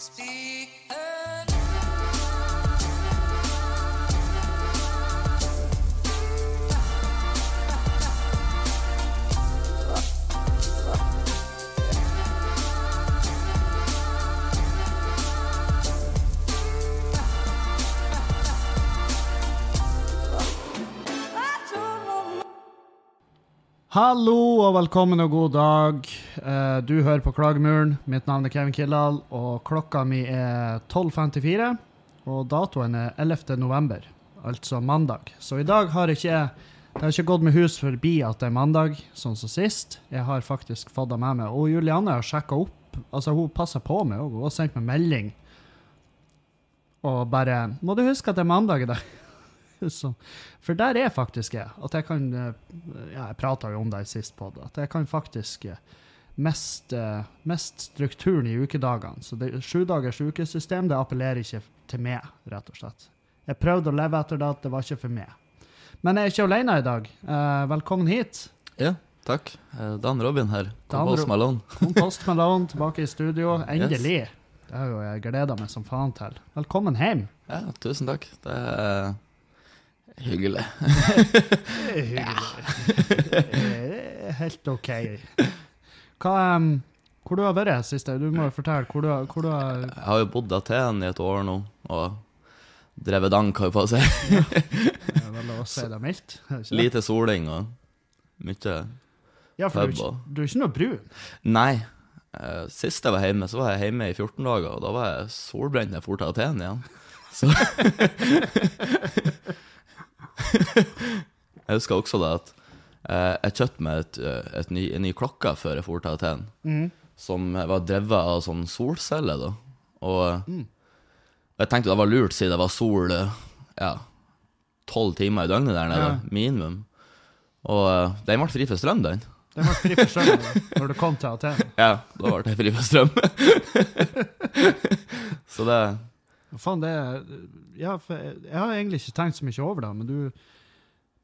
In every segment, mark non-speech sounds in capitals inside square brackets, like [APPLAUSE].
Hallo og velkommen og god dag. Eh, Du hører på Klagemuren. Mitt navn er Kevin Kildahl, og klokka mi er 12.54. Og datoen er 11. november, altså mandag. Så i dag har ikke det har ikke gått med hus forbi at det er mandag, sånn som sist. Jeg har faktisk fått det med meg. Og Julianne har sjekka opp. Altså, hun passer på meg òg. Hun har sendt meg melding. Og bare 'Må du huske at det er mandag i dag?' [LAUGHS] Så, for der er faktisk jeg. At jeg kan eh, ja, Jeg prata jo om det sist det. At jeg kan faktisk eh, mest, eh, mest strukturen i ukedagene. Så det sjudagers ukesystem det appellerer ikke til meg, rett og slett. Jeg prøvde å leve etter det, det var ikke for meg. Men jeg er ikke alene i dag. Eh, velkommen hit. Ja, takk. Eh, Dan Robin her. Kompost Malone. Kompost Malone tilbake i studio. [LAUGHS] Endelig. Det har jo jeg gleda meg som faen til. Velkommen hjem. Ja, tusen takk. Det er hyggelig. [LAUGHS] det er hyggelig. [LAUGHS] Ja. Helt OK. Hva, hvor du har vært siste? Du må jo fortelle. Hvor du, hvor du har Jeg har jo bodd i Aten i et år nå, og drevet dank, har jeg på å si. [LAUGHS] Det er vel å si det mildt. Lite soling og mye Ja, for du, du er ikke noe brun. Nei. eh, Sist jeg var hjemme, så var jeg hjemme i 14 dager, og da var jeg solbrent da jeg dro til Aten igjen. Så [LAUGHS] [LAUGHS] Jeg husker også det at jeg kjøpte meg et, eh, et ny, en ny klokke før jeg dro til Aten. Mhm. som var drevet av sånn solceller, da. Og jeg tenkte det var lurt, siden det var sol eh, ja, tolv timer i døgnet der nede, Ja. minimum. Og eh, den ble fri for strøm, den. Den ble fri for strøm når du kom til Aten. [LAUGHS] Ja, da ble jeg fri for strøm. [LAUGHS] Så det Faen, det er Ja, jeg, jeg har egentlig ikke tenkt så mye over det, men du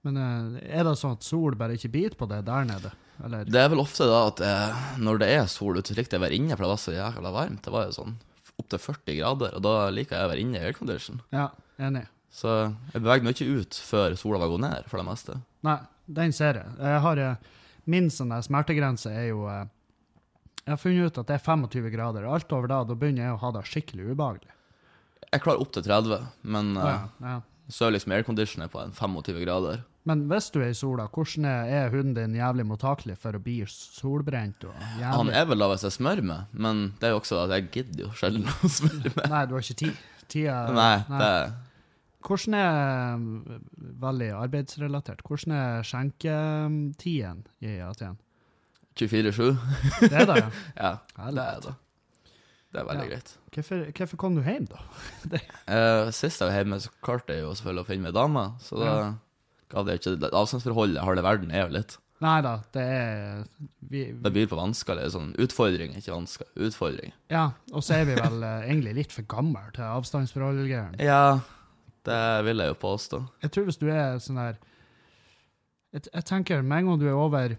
Men eh, er det sånn at sol bare ikke biter på det der nede? Eller? Det er vel ofte da at eh, når det er sol ute, så likte jeg å være inne, for det var så jævla varmt. Det var jo sånn opptil 40 grader, og da liker jeg å være inne i aircondition. Ja, enig. Så jeg beveget meg ikke ut før sola var gått ned, for det meste. Nei, den ser jeg. jeg har, eh, min sånn smertegrense er jo eh, Jeg har funnet ut at det er 25 grader. Alt over da, da begynner jeg å ha det skikkelig ubehagelig. Jeg klarer opp til 30, men eh, ja, ja. så er liksom airconditioner på en 25 grader. Men hvis du er i sola, hvordan er, hunden din jævlig mottakelig for å bli solbrent? Han er vel da hvis jeg smører meg, men det er jo også at jeg gidder jo sjelden å [LAUGHS] smøre meg. Nei, du har ikke tid. Tida Nei, det Hvordan er eh, Veldig arbeidsrelatert. Hvordan er skjenketiden i Aten? 24-7. Det er det, ja. [LAUGHS] Ja, det er det. Det er veldig Ja. greit. Hvorfor, hvorfor kom du hjem, da? [LAUGHS] uh, sist jeg var hjemme, så klarte jeg jo selvfølgelig å finne meg dame, så da Ja. Ga det ikke Avstandsforholdet halve har verden, er jo litt Nei da, det er vi, Det byr på vansker, eller sånn utfordring, ikke vansker. Utfordring. Ja, og så er vi vel eh, egentlig litt for gamle til avstandsforhold-greiene. Ja, det vil jeg jo påstå. Jeg tror hvis du er sånn der jeg, jeg tenker med en gang du er over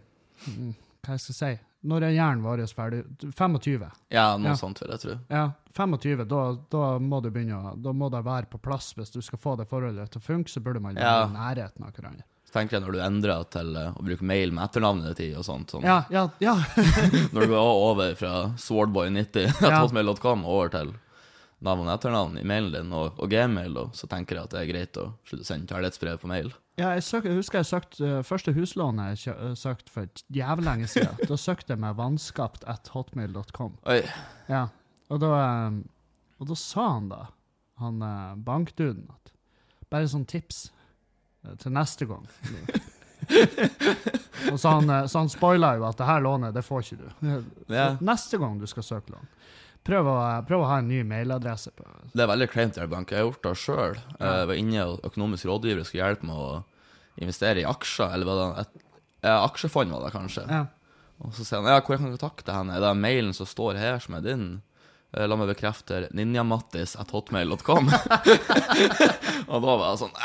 mm, Hva jeg skal si Når er hjernen vår ferdig? 25. Ja, noe Ja. sånt vil jeg tro. Ja, 25, da, da må du begynne å Da må det være på plass hvis du skal få det forholdet til å funke, så burde man være Ja. i nærheten av hverandre. Så tenker jeg når du endrer til eh, å bruke mail med etternavnet ditt og sånt, sånn, Ja, ja, ja. [LAUGHS] når du går over fra swordboy90 Ja. [LAUGHS] hotmail.com over til navn og etternavn i mailen din og, og gmail, og så tenker jeg at det er greit å slutte å sende kjærlighetsbrev på mail. ja jeg, søk, jeg husker jeg søkte uh, første huslånet jeg kjø- uh, søkte for jævlig lenge siden. [LAUGHS] da søkte jeg med vanskapt at hotmail.com. Ja, og da, um, og da sa han da, han uh, bankduden, at bare sånn tips til neste gang. [LAUGHS] og så han, så han spoila jo at det her lånet, det får ikke du. Ja. Neste gang du skal søke lån, prøv å, prøv å ha en ny mailadresse på. det er veldig kleint. Jeg har gjort det sjøl. Jeg var inne og økonomisk rådgiver skulle hjelpe med å investere i aksjer, eller var det et aksjefond var det kanskje. Ja, Og så sier han ja, hvor jeg kan kontakte henne? Er det mailen som står her, som er din? Eh, La meg bekrefte ninjamattis.hotmail.com. [LAUGHS] og da var jeg sånn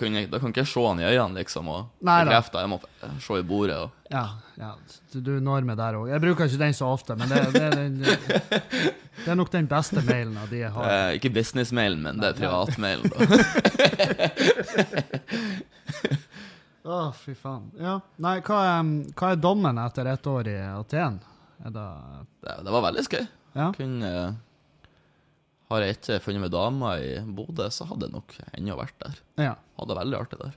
kunne jeg Da kan ikke jeg se han i øynene, liksom, og Nei bekrefte. Jeg må se i bordet. Og, Ja, ja. Du når meg der òg. Jeg bruker ikke den så ofte, men det, det, den, det er nok den beste mailen av de jeg har. eh, ikke businessmailen min, det er privatmailen. da. Å, fy faen. Ja. Nei, hva er, hva er dommen etter ett år i Aten? Det Det, det var veldig skøy. Ja? Kunne Har jeg ikke funnet meg dama i Bodø, så hadde jeg nok ennå vært der. ja. Hadde det veldig artig der.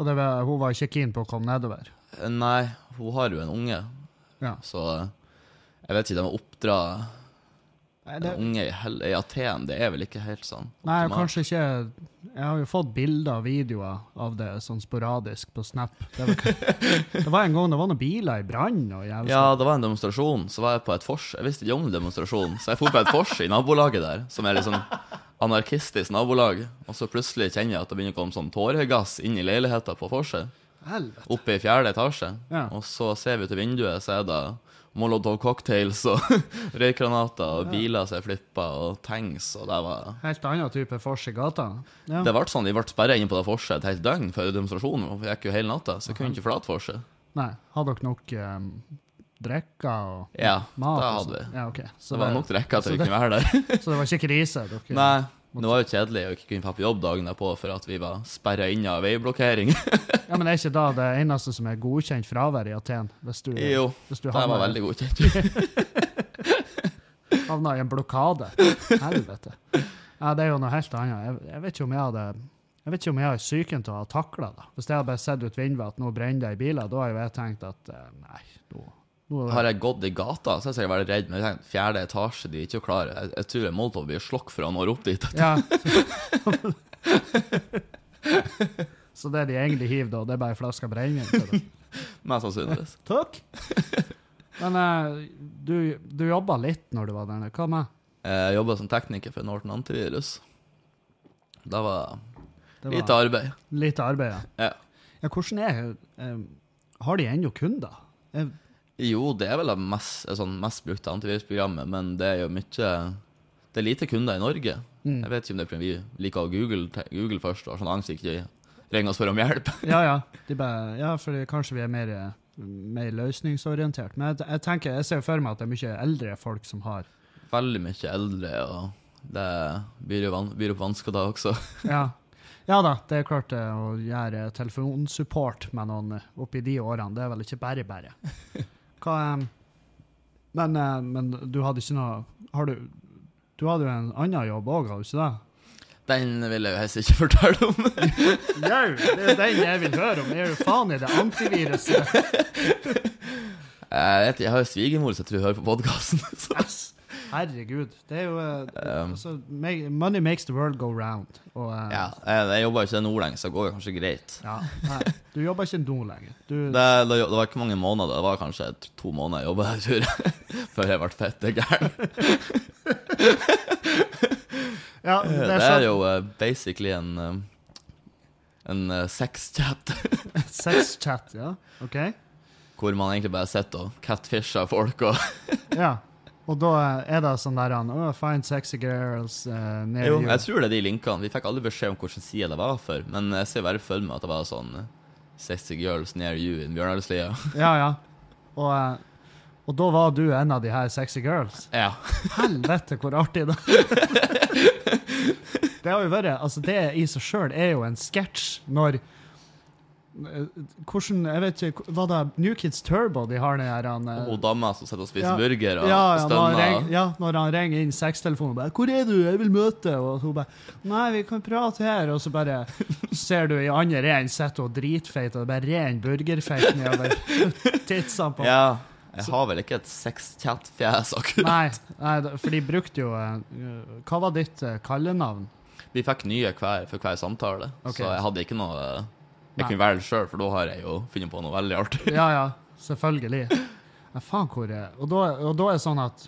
Og det var, hun var ikke keen på å komme nedover? Nei, hun har jo en unge, Ja. så jeg vet ikke, de må oppdra det, unge i, hel i Aten. Det er vel ikke helt sånn. nei, kanskje ikke Jeg har jo fått bilder og videoer av det sånn sporadisk på Snap. Det var, [LAUGHS] det var en gang det var noen biler i brann og jævlig Ja, det var en demonstrasjon, så var jeg på et fors. Jeg visste ikke om demonstrasjonen, så jeg dro på et fors i nabolaget der, som er litt sånn anarkistisk nabolag. Og så plutselig kjenner jeg at det begynner å komme sånn tåregass inn i leiligheta på forset. Oppe i fjerde etasje. Ja. Og så ser vi ut til vinduet, så er det Molotov cocktails og [LAUGHS] røykgranater og biler som er flippa, og tanks, og det var Helt annen type vors i gata. Ja. Det ble sånn, De ble sperra inne på det vorset et helt døgn før demonstrasjonen. og Vi gikk jo hele natta, så jeg kunne ikke forlate vorset. Nei. Hadde dere nok um, drikker og Ja, mat? det hadde vi. sånn? Ja, okay. Så Det var nok drikker til vi kunne være der. [LAUGHS] Så det var ikke krise? Dere. Nei, det var jo kjedelig å ikke kunne dra på jobb dagen derpå for at vi var sperra inne av veiblokkering. [LAUGHS] Ja, Men er ikke da det eneste som er godkjent fravær i Aten? Hvis du, jo, hvis du det var veldig godkjent. [LAUGHS] havna i en blokade? Helvete. Ja, det er jo noe helt annet. Jeg, jeg vet ikke om jeg hadde jeg vet ikke om jeg har psyken til å ha takla det. Hvis jeg hadde bare sett ut vinduet at nå brenner det i biler, da har jo jeg tenkt at eh, nei, nå Har jeg gått i gata, så er jeg veldig redd. Men jeg tenkte, fjerde etasje, de er ikke klare. Jeg, jeg tror Molotov blir slokk før han når opp dit. Ja. [LAUGHS] Så det de egentlig hiver, da, det er bare ei flaske brennevin? [LAUGHS] Mest sannsynligvis. [LAUGHS] Takk. Men eh, du, du jobba litt når du var der nede. Hva med? Jeg jobba som tekniker for Norton Antivirus. Det var Det var lite arbeid. lite arbeid. ja. Ja. Ja, hvordan er eh, Har de ennå kunder? Eh, Jo, det er vel det mest, eh, sånn, mest brukte antivirusprogrammet, men det er jo mye Det er lite kunder i Norge. Mm. Jeg vet ikke om det er fordi vi liker å google, google først og har sånn angst ikke ringer og spør om hjelp. ja, ja. [LAUGHS] Bare, ja, for kanskje vi er mer, eh, mer løsningsorientert. Men jeg, jeg tenker, jeg ser for meg at det er mye eldre folk som har Veldig mye eldre, og det byr jo van, byr opp vansker da også. [LAUGHS] Ja. ja da, det er klart det å gjøre telefonsupport med noen eh, oppi de årene, det er vel ikke bare bare. [LAUGHS] Hva eh, men, eh, men du hadde ikke noe Har du Du hadde jo en annen jobb òg, hadde du ikke det? Den vil jeg jo helst ikke [LAUGHS] fortelle om. Jau, det er den jeg vil høre om. Jeg er jo faen i det antiviruset. Jeg, vet, jeg har jo svigermor som jeg tror hører på podkasten. [LAUGHS] Herregud. Det er jo eh, Um. altså, Money makes the world go round. Og, eh, Ja, jeg, jobber ikke nå lenger, så det går jo kanskje greit. ja, nei, du jobber ikke nå lenger. Du, [LAUGHS] Det, det, det var ikke mange måneder, det var kanskje to måneder jeg jobba der, tror jeg. [LAUGHS] Før jeg ble fette gæren. [LAUGHS] ja, det er Det er, sånn- jo uh, basically en eh, En uh, sexchat Sexchat, ja. OK? hvor man egentlig bare sitter og catfisher folk og Ja. Og da er det sånn der oh, Find sexy girls uh, Jo, you. jeg tror det er de linkene. Vi fikk aldri beskjed om hvilken side det var for, men jeg ser bare for meg at det var sånn Sexy girls near you in Bjørnardslia. [LAUGHS] Ja, ja. Og, eh, og da var du en av de her sexy girls. Ja. Helvete, hvor artig det [LAUGHS] Det har jo vært Altså, det i seg sjøl er jo en sketsj når Hvordan Jeg vet ikke Var det New Kids Turbo de har den her han, eh, Hun dama som sitter og spiser Ja. burger og ja, ja, når han stønner. ja, når han ringer inn sextelefonen og bare 'Hvor er du? Jeg vil møte.' Og hun bare 'Nei, vi kan prate her.' Og så bare ser du i andre enden sitter hun dritfeit, og det bare ren burgerfeit nedover [LAUGHS] titsene på Ja. Jeg har vel ikke et sexchat-fjes akkurat. Nei, nei, for de brukte jo eh, Hva var ditt eh, kallenavn? Vi fikk nye hver for hver samtale, okay. så jeg hadde ikke noe eh, Jeg kunne velge sjøl, for da har jeg jo funnet på noe veldig artig. [LAUGHS] Ja, ja, selvfølgelig. Men faen, hvor er Og da, og da er det sånn at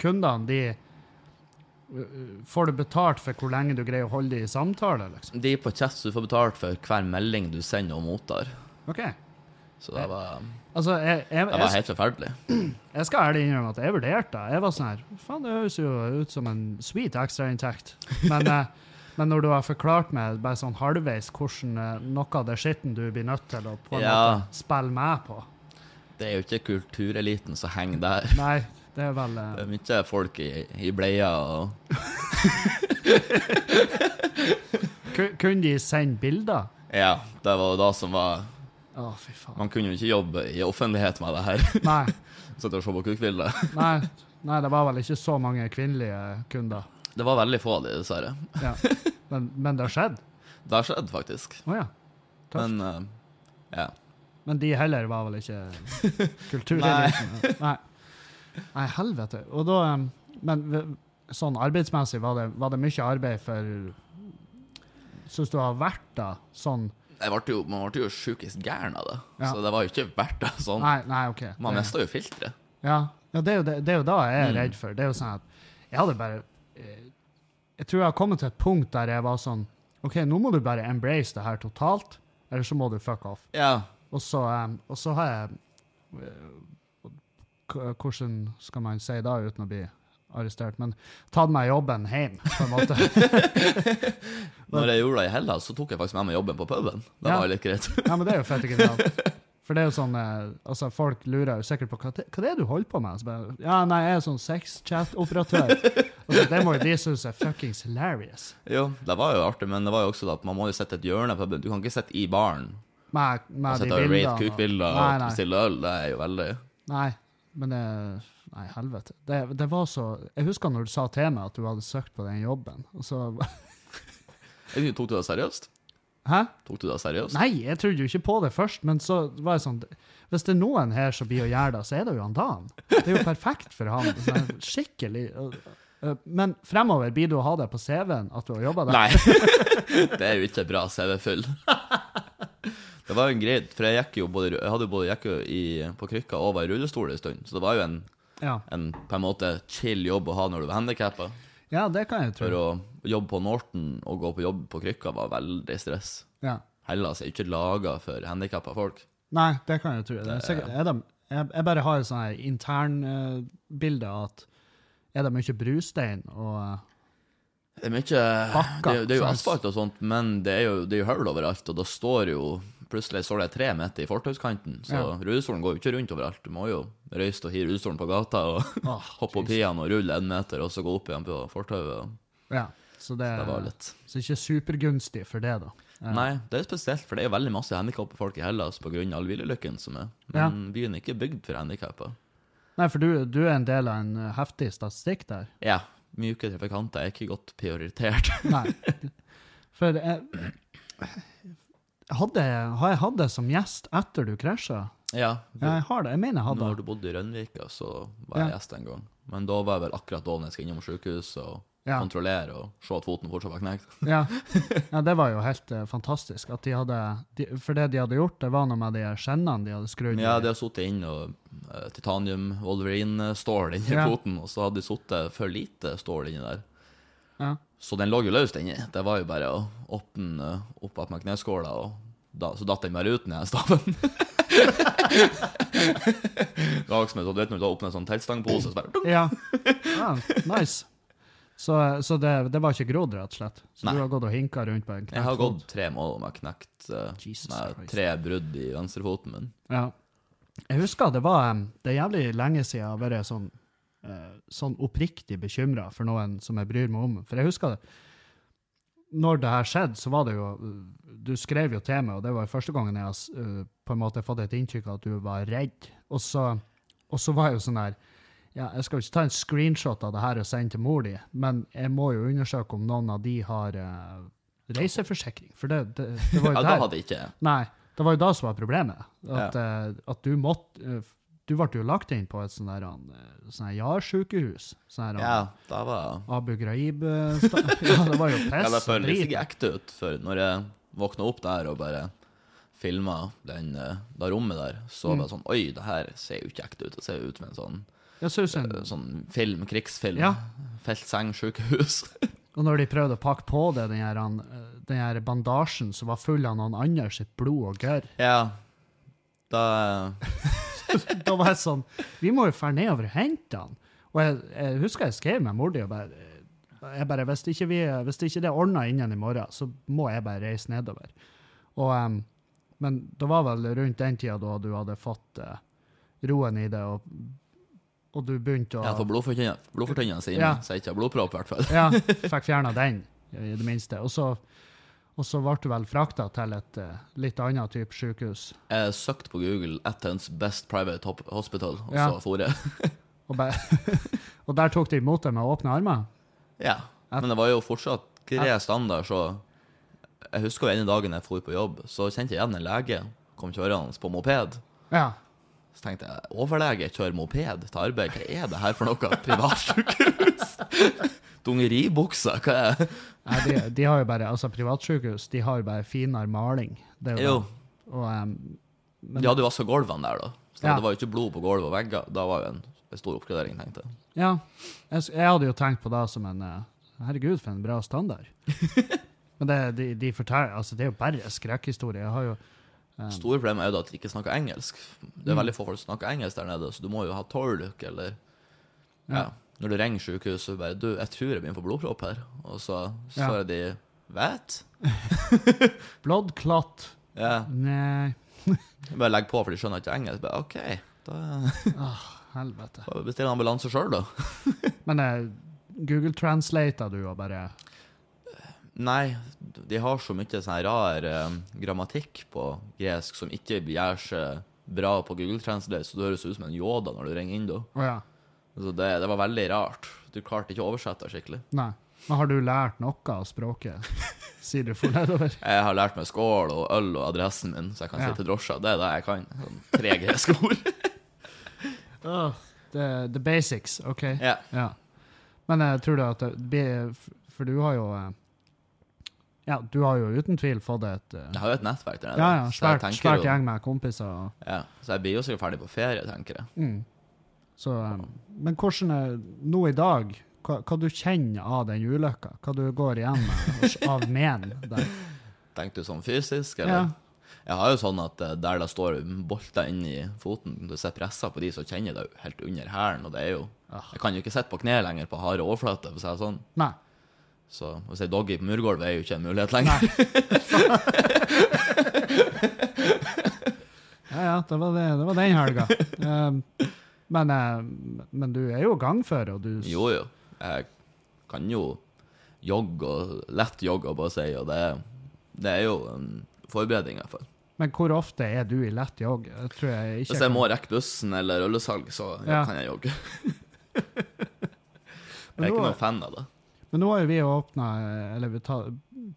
kundene, de Får du betalt for hvor lenge du greier å holde dem i samtale, liksom? De på chat så du får betalt for hver melding du sender og mottar. OK. Så det var, Altså, jeg, jeg, det var helt forferdelig. [CLEARS THROAT] Jeg skal ærlig innrømme at jeg vurderte det. Jeg var sånn her Faen, det høres jo ut som en sweet ekstrainntekt. Men, eh, men når du har forklart meg bare sånn halvveis hvordan eh, noe av det skitten du blir nødt til å på en Ja. måte spille med på Det er jo ikke kultureliten som henger der. [LAUGHS] Nei, det er vel eh, Det er mye folk i, i bleia og [LAUGHS] Kunne de sende bilder? Ja, det var jo da som var Å, fy faen. Man kunne jo ikke jobbe i offentlighet med det her. Nei, [LAUGHS] Sitte og se på kukkbilder. nei, nei, det var vel ikke så mange kvinnelige kunder. Det var veldig få av de, dessverre. Ja. Men, men det har skjedd? Det har skjedd, faktisk. Oh, ja. Tøft. Men uh, ja. Men de heller var vel ikke [LAUGHS] kultureliten? [LAUGHS] Nei. Nei, helvete. Og da Men sånn arbeidsmessig, var det, var det mye arbeid for Syns du har vært da sånn ble jo, man ble jo sjukest gæren av det. Ja. Så det var jo ikke verdt det sånn. Nei, nei, OK. Man mista jo filteret. Ja, ja det, er jo det, det er jo da jeg er Mm. redd for. Det er jo sånn at jeg hadde bare Jeg tror jeg har kommet til et punkt der jeg var sånn OK, nå må du bare embrace det her totalt, eller så må du fuck off. Ja. Og så, um, og så har jeg eh, Hvordan skal man si da uten å bli arrestert? Men tatt meg jobben hjem, på en måte. [LAUGHS] Når jeg gjorde det i Hellas, så tok jeg faktisk med meg jobben på puben. Det Ja. var litt greit. ja, men det er jo fett genialt. [LAUGHS] For det er jo sånn eh, altså Folk lurer jo sikkert på hva, det- hva det er du holder på med. Så bare, ja, nei, jeg er sånn sexchat-operatør. [LAUGHS] Altså, det må jo de synes er fuckings hilarious. Jo, det var jo artig, men det var jo også at man må jo sitte et hjørne på puben. Du kan ikke sitte i baren Med, og med de sitte og rate kukbilder og nei. bestille øl. Det er jo veldig Nei, men det Nei, helvete. Det, det var så Jeg husker når du sa til meg at du hadde søkt på den jobben, og så Jeg Tok du det seriøst? Hæ? Tok du det seriøst? Nei, jeg trodde jo ikke på det først, men så var jeg sånn Hvis det er noen her som blir å gjøre det, så er det jo han Dan. Det er jo perfekt for han. Sånn, skikkelig. øh, øh, Men fremover blir du å ha det på CV-en at du har jobba der? Nei. [LAUGHS] det er jo ikke bra CV-fyll. [LAUGHS] Det var jo en greit, for jeg gikk jo både, jeg hadde jo både gikk jo i, på krykka og var i rullestol en stund, så det var jo en, Ja. en på en måte chill jobb å ha når du var handikappa. ja, det kan jeg tro. For å jobbe på Norton og gå på jobb på krykka var veldig stress. Ja. Hellas er ikke laga for handikappa folk. Nei, det kan jeg tro. Det er sikkert, er de, jeg, jeg bare har et sånt her internbilde av at er det mye brustein og uh, Det er mye Bakka, Det, det er jo så- asfalt og sånt, men det er jo, det er jo hull overalt, og da står jo Plutselig står det et tre midt i fortauskanten, så Ja. rullestolen går jo ikke rundt overalt. Du må jo røyste og hive rullestolen på gata og oh, [LAUGHS] hoppe opp igjen og rulle en meter, og så gå opp igjen på fortauet. Ja, så det, Det var litt så ikke supergunstig for det, da. Ja. Nei, det er spesielt, for det er veldig masse handikappa folk i Hellas pga. all bilulykken som er. Men byen er ikke bygd for handikappa. Nei, for du, du er en del av en eh, heftig statistikk der. Ja, myke trafikanter er ikke godt prioritert. [LAUGHS] Nei. For jeg, hadde, har jeg hatt det som gjest etter du krasja? ja, Ja, jeg har det. Jeg mener jeg hadde Når det. du bodde i Rønvika, så var jeg Ja. gjest en gang. Men da var jeg vel akkurat da jeg skal innom sykehuset og Ja. kontrollere og se at foten fortsatt var knekt. Ja. [LAUGHS] ja, det var jo helt uh, fantastisk. De hadde, de, for det de hadde gjort, det var noe med de skjennene de hadde skrudd ja, de hadde sittet inn og uh, titanium Wolverine-stål inni Ja. foten, og så hadde de sittet for lite stål inni der. Ja. Så den lå jo løst inni. Det var jo bare å åpne uh, opp att med kneskåla, da, så datt den bare ut ned staven. [LAUGHS] det var du vet når du åpner en sånn teltstangpose, så bare. Ja. ja, nice. Så, så det, det var ikke grodd, rett og slett? Så Nei. du har gått og hinka rundt på en knekt Jeg har gått tre måneder med knekt uh, med tre brudd i venstrefoten min. Ja. Jeg husker det var Det er jævlig lenge siden jeg har vært sånn, uh, sånn oppriktig bekymra for noen som jeg bryr meg om. For jeg husker det Når det her skjedde, så var det jo Du skrev jo til meg, og det var jo første gangen jeg har eh, på en måte fått et inntrykk av at du var redd. Og så, og så var jeg jo sånn der ja, Jeg skal jo ikke ta en screenshot av det her og sende til mor di, men jeg må jo undersøke om noen av de har uh, reiseforsikring. For det, det, det var jo [LAUGHS] Ja, der da hadde ikke Nei, det var jo da som var problemet. At, eh, at du måtte uh, Du ble jo lagt inn på et sånn der han, eh, sånn. Sånn Ja, da var Abu Ghraib [LAUGHS] Ja, det var jo [LAUGHS] piss. Ja, det føltes ikke ekte ut, for når jeg våkna opp der og bare filma den, da rommet der, så Mm. var det sånn Oi, det her ser jo ikke ekte ut. Det ser jo ut som en sånn, Jeg synes en, eh, sånn film, krigsfilm. Ja. Feltseng sykehus. [LAUGHS] og når de prøvde å pakke på det, den her, eh, den her bandasjen som var full av noen andre sitt blod og gørr ja. Da [LAUGHS] da var jeg sånn Vi må jo dra nedover og hente han. Og jeg, jeg husker jeg skrev med mor di og bare jeg bare, hvis ikke, vi, hvis ikke det er ordna innen i morgen, så må jeg bare reise nedover. Og, um, men det var vel rundt den tida da du hadde fått uh, roen i det, og, og du begynte å Ja, for blodfortynneren sin, Ja. så jeg ikke har blodpropp, i hvert fall. Ja, [LAUGHS] fikk fjerna den, i det minste. Og så, og så ble du vel frakta til et eh, litt annet type sykehus. Jeg søkte på Google 'Athens Best Private Hospital', og Ja. så for jeg. [LAUGHS] Og, [LAUGHS] og der tok de imot deg med åpne armer? Ja. Men det var jo fortsatt grei standard, så Jeg husker jo ene dagen jeg dro på jobb, så kjente jeg igjen en lege kom kjørende på moped. Ja. Så tenkte jeg overlege kjører moped til arbeid, hva er det her for noe? [LAUGHS] Privatsykehus? [LAUGHS] Dungeribukser, hva er det? Nei, de, de har jo bare, altså Privatsykehus de har jo bare finere maling. Det er jo, Jo. Og, um, men, hadde jo vaska gulvene der, da. Så Ja. det var jo ikke blod på gulv og vegger. Da var jo en, en stor oppgradering, tenkte jeg. ja, jeg, hadde jo tenkt på det som en eh, Herregud, for en bra standard. [LAUGHS] Men det, de, de forteller, altså det er jo bare skrekkhistorie. Jeg har jo Store problem er jo da at de ikke snakker engelsk. Det er veldig få folk som snakker engelsk der nede, så du må jo ha tolk, eller ja. Når du ringer sykehuset bare 'Du, jeg tror jeg begynner å få blodpropp her', og så Ja. de 'Vet?' Blood clot. Ja. Nei, [LAUGHS] Bare legg på, for de skjønner ikke engelsk. Bare, OK, da [LAUGHS] helvete. Bestill ambulanse sjøl, da. [LAUGHS] Men eh, Google translater du og bare Nei, de har så mye sånn rar eh, grammatikk på gresk som ikke gjør seg bra på Google Translate, så du høres ut som en yoda når du ringer inn da. Å ja. Så det, det var veldig rart. Du klarte ikke å oversette det skikkelig. Nei. Men har du lært noe av språket? [LAUGHS] Sier du for nedover? Jeg har lært meg skål og øl og adressen min, så jeg kan Ja. si til drosja. Det er det jeg kan. Sånn tre greske [LAUGHS] ord. oh, the, the basics, OK? Yeah. Ja. Men jeg tror du at det blir For du har jo eh, Ja, du har jo uten tvil fått et uh, Jeg har jo et nettverk der nede. Ja, ja, svært, svært gjeng med kompiser. Ja, så jeg blir jo sikkert ferdig på ferie, tenker jeg. Mm. Så, um, men hvordan er nå i dag hva, hva du kjenner av den ulykka? Hva du går igjen med [LAUGHS] av men? Tenker du sånn fysisk, Ja. Jeg har jo sånn at eh, der det står bolter inni foten, du ser pressa på de, som kjenner deg helt under hælen, og det er jo Ah. Jeg kan jo ikke sitte på kne lenger på harde overflater, for å si det sånn. Nei. Så å si doggy på murgulvet er jo ikke en mulighet lenger. [LAUGHS] Ja, ja, det var, det, det var den helga. Um, men, eh, men du er jo gangfør, og du Jo, jo. Jeg kan jo jogge og lett jogge, bare si, og det, det er jo en forberedning, i hvert fall. Men hvor ofte er du i lett jogg? Tror jeg ikke Hvis jeg må rekke bussen eller ølsalg, så Ja. kan jeg jogge. [LAUGHS] Jeg er ikke noen fan av det. Men nå har jo vi åpna, eller vi ta,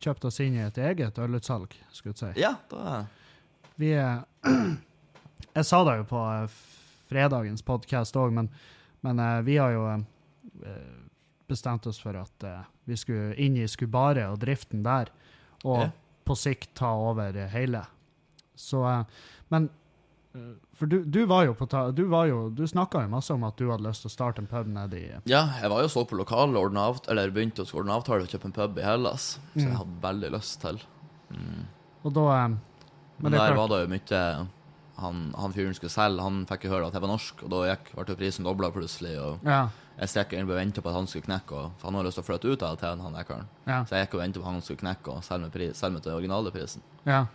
kjøpt oss inn i et eget ølutsalg, skulle jeg si. Ja, da Vi er [CLEARS THROAT] Jeg sa det jo på eh, fredagens podkast òg, men, men eh, vi har jo eh, bestemt oss for at vi skulle inn i Skubare og driften der, og Ja. på sikt ta over hele. Så Men For du, du var jo på Du, var jo, du snakka jo masse om at du hadde lyst til å starte en pub nedi Ja, jeg var jo så på lokalet og avt eller begynte å ordne avtale og kjøpe en pub i Hellas, så Mm. jeg hadde veldig lyst til. Og da eh, Men, er der klart- var det jo mye Han, han fyren skulle selge, han fikk jo høre at jeg var norsk, og da gikk, ble jo prisen dobla plutselig. og Ja. Jeg stakk inn og venta på at han skulle knekke, og, for han har lyst til å flytte ut av til han der. Ja. Så jeg gikk og venta på at han skulle knekke og selge med, pri- selge med den originale prisen. ja.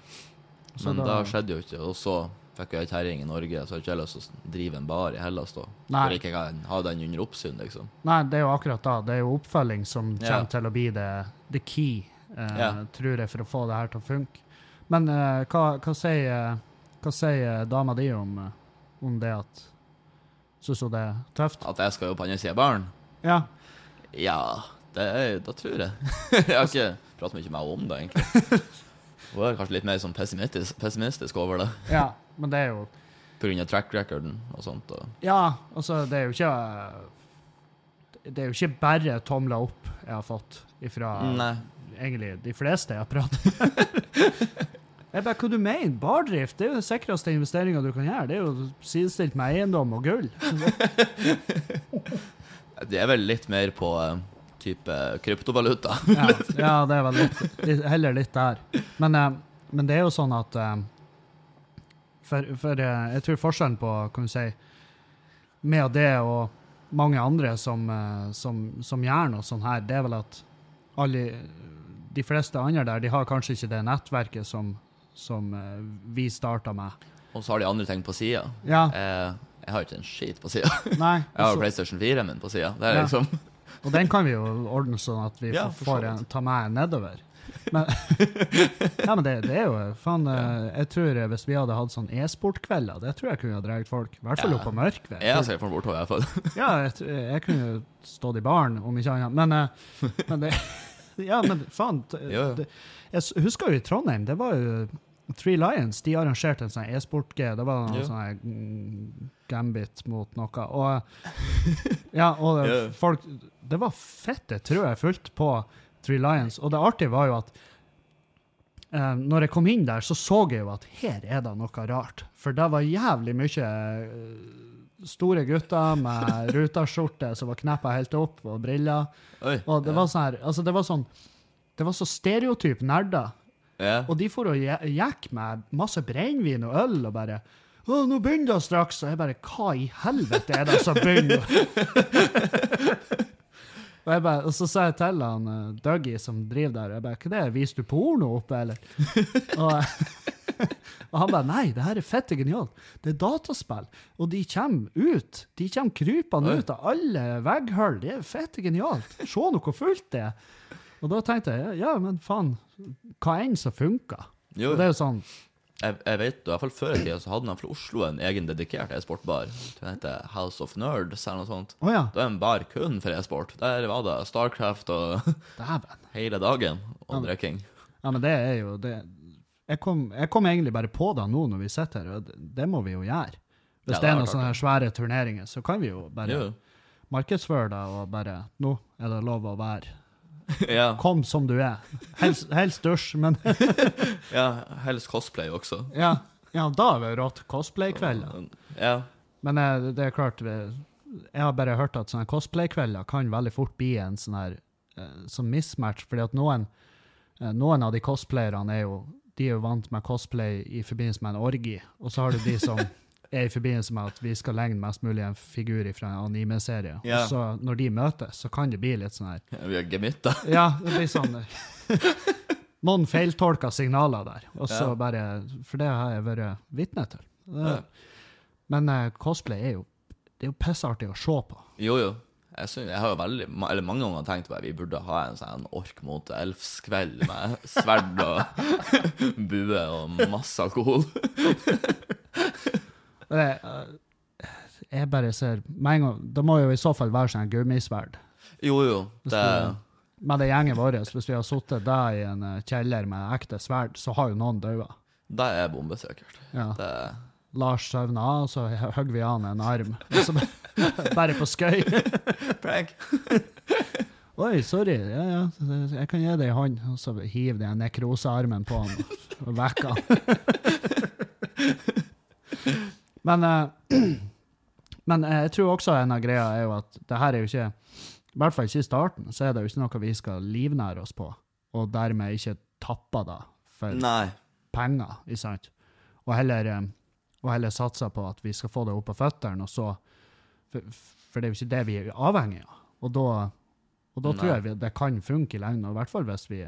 Men da- da skjedde jo ikke, og så fikk jeg ei kjerring i Norge, så har ikke jeg lyst til å drive en bar i Hellas da. Nei. For ikke jeg kan ha den under oppsyn, liksom. Nei, det er jo akkurat da. Det er jo oppfølging som kommer kommer til å bli det, the key, eh, yeah. tror jeg, for å få det her til å funke. Men eh, hva, hva sier, hva sier dama di om, eh, om det at Syns hun det er tøft? At jeg skal jo på andre sida av baren? Ja. Ja, det da tror jeg. [LAUGHS] jeg har ikke pratet mye med henne om det, egentlig. [LAUGHS] Hun er kanskje litt mer sånn pessimistisk, pessimistisk over det, ja. Men det er jo på grunn av track recorden og sånt. Og, Ja, altså, det er jo ikke Det er jo ikke bare tomler opp jeg har fått ifra nei. egentlig de fleste jeg har pratet med. [LAUGHS] Jeg bare, Hva du mener? Bardrift det er jo den sikreste investeringa du kan gjøre. Det er jo sidestilt med eiendom og gull. [LAUGHS] Det er vel litt mer på eh, type kryptovaluta. [LAUGHS] Ja, ja det er vel litt, heller litt der. Men, eh, men det er jo sånn at eh, For, for eh, jeg tror forskjellen på kan du si, med det og mange andre som, som, som gjør noe sånn her, det er vel at alle, de fleste andre der, de har kanskje ikke det nettverket som, som vi starta med. Og så har de andre ting på sida. Ja, Eh, jeg har ikke en skit på sida. [LAUGHS] Jeg har altså- PlayStation 4 min på sida. Det er Ja. liksom Og den kan vi jo ordne sånn at vi Ja, får- en, ta med nedover. Men, [LAUGHS] ja, men det, det er jo faen eh, Jeg tror eh, hvis vi hadde hatt sånn e-sportkvelder, det tror jeg kunne ha dratt folk. I hvert fall Ja. opp på Mørkved. Jeg ser for meg bortover, i hvert fall. Ja, jeg, jeg kunne stått i baren, om ikke annet. Men, eh, men det [LAUGHS] Ja, men faen. [LAUGHS] Det, jeg husker jo i Trondheim, det var jo Three Lions de arrangerte en sånn e-sport-G. Det var noe ja. sånn mm, gambit mot noe. Og [LAUGHS] ja, og det, folk Det var fette, tror jeg, fulgte på Three Lions. Og det artige var jo at eh, når jeg kom inn der, så så jeg jo at her er det noe rart. For det var jævlig mye eh, store gutter med [LAUGHS] rutaskjorte som var kneppa helt opp, og briller. Oi. Og det var sånn her, altså det var sånn Det var så stereotyp nerder. ja. Og de for og gikk med masse brennevin og øl og bare å, nå begynner det straks. Og jeg bare Hva i helvete er det som begynner? [LAUGHS] og, jeg bare, og så sa jeg til han uh, Dougie som driver der, jeg bare, hva det er, viser du porno oppe, eller? [LAUGHS] og, [LAUGHS] og han bare nei, det her er fette genialt. Det er dataspill, og de kommer ut. De kommer krypende ut av alle vegghull. Det er fette genialt. Se hvor fullt det er. Og da tenkte jeg ja, men faen, hva enn som funker. Jo, Og det er jo sånn jeg, jeg vet, i hvert fall Før i tida så hadde man fra Oslo en egen dedikert e-sportbar. Den heter House of Nerds eller noe sånt. Oh, ja, Det var en bar kun for e-sport. Der var det Starcraft og dæven. [LAUGHS] hele dagen og Ja. drikking. Ja, men det er jo det jeg kom, jeg kom egentlig bare på det nå når vi sitter her, og det, det må vi jo gjøre. Hvis Ja, det det er noen sånne her svære turneringer, så kan vi jo bare Jo. markedsføre det og bare Nå er det lov å være. [LAUGHS] ja, Kom som du er. Helst, helst dusj, men [LAUGHS] ja, helst cosplay også. ja, ja da er det rått. Cosplay-kvelder. Ja. Men eh, det er klart vi, Jeg har bare hørt at sånne cosplay-kvelder kan veldig fort bli en sånn her eh, sånn mismatch, fordi at noen, eh, noen av de cosplayerne er jo de er jo vant med cosplay i forbindelse med en orgi, og så har du de som [LAUGHS] er i forbindelse med at vi skal legne mest mulig en figur fra en anime-serie. Ja. Og så når de møtes, så kan det bli litt sånn her Vi har gemytter. Ja, det blir sånn Noen feiltolka signaler der, og så Ja. bare For det har jeg vært vitne til. Det- Ja. Men uh, cosplay er jo det er jo pissartig å se på. Jo, jo. Jeg, synes, jeg har jo veldig, eller mange ganger tenkt på at vi burde ha en sånn ork mot elfskveld med sverd og [LAUGHS] bue og masse alkohol. [LAUGHS] Eh, jeg bare ser med en gang, Det må jo i så fall være sånn gummisverd. Jo, jo. Det, Med det gjengen vår, hvis vi har sittet der i en eh, kjeller med ekte sverd, så har jo noen daua. det er bombesikkert. Ja. Det, Lars søvna, og så hogg vi an en arm. Så [LAUGHS] bare, på skøy. [LAUGHS] prank. [LAUGHS] Oi, sorry. Ja, ja, jeg kan gi deg ei hånd. Og så hiver de en nekrosearmen på han og vekker han. Men, uh, [CLEARS THROAT] men eh, jeg tror også en av greia er jo at det her er jo ikke I hvert fall ikke i starten, så er det jo ikke noe vi skal livnære oss på, og dermed ikke tappe da for Nei. penger, ikke sant? Og heller, eh, og heller satse på at vi skal få det opp på føttene, og så for, for det er jo ikke det vi er avhengig av. Og da, og da tror jeg vi, det kan funke i lengden, og i hvert fall hvis vi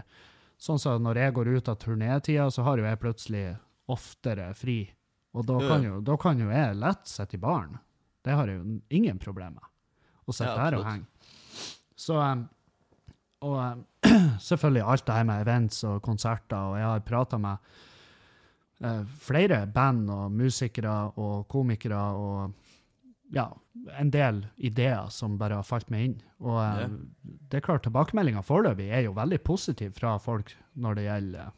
Sånn som når jeg går ut av turnétida, så har jo jeg plutselig oftere fri. Og da kan jo, da kan jo jeg lett sitte i baren. Det har jeg jo ingen problemer med. Å sitte der og henge. Så um, Og um, [CLEARS THROAT] selvfølgelig alt det her med events og konserter, og jeg har prata med uh, flere band og musikere og komikere og ja, en del ideer som bare har falt meg inn. Og Ja. det er klart, tilbakemeldinga foreløpig er jo veldig positiv fra folk når det gjelder,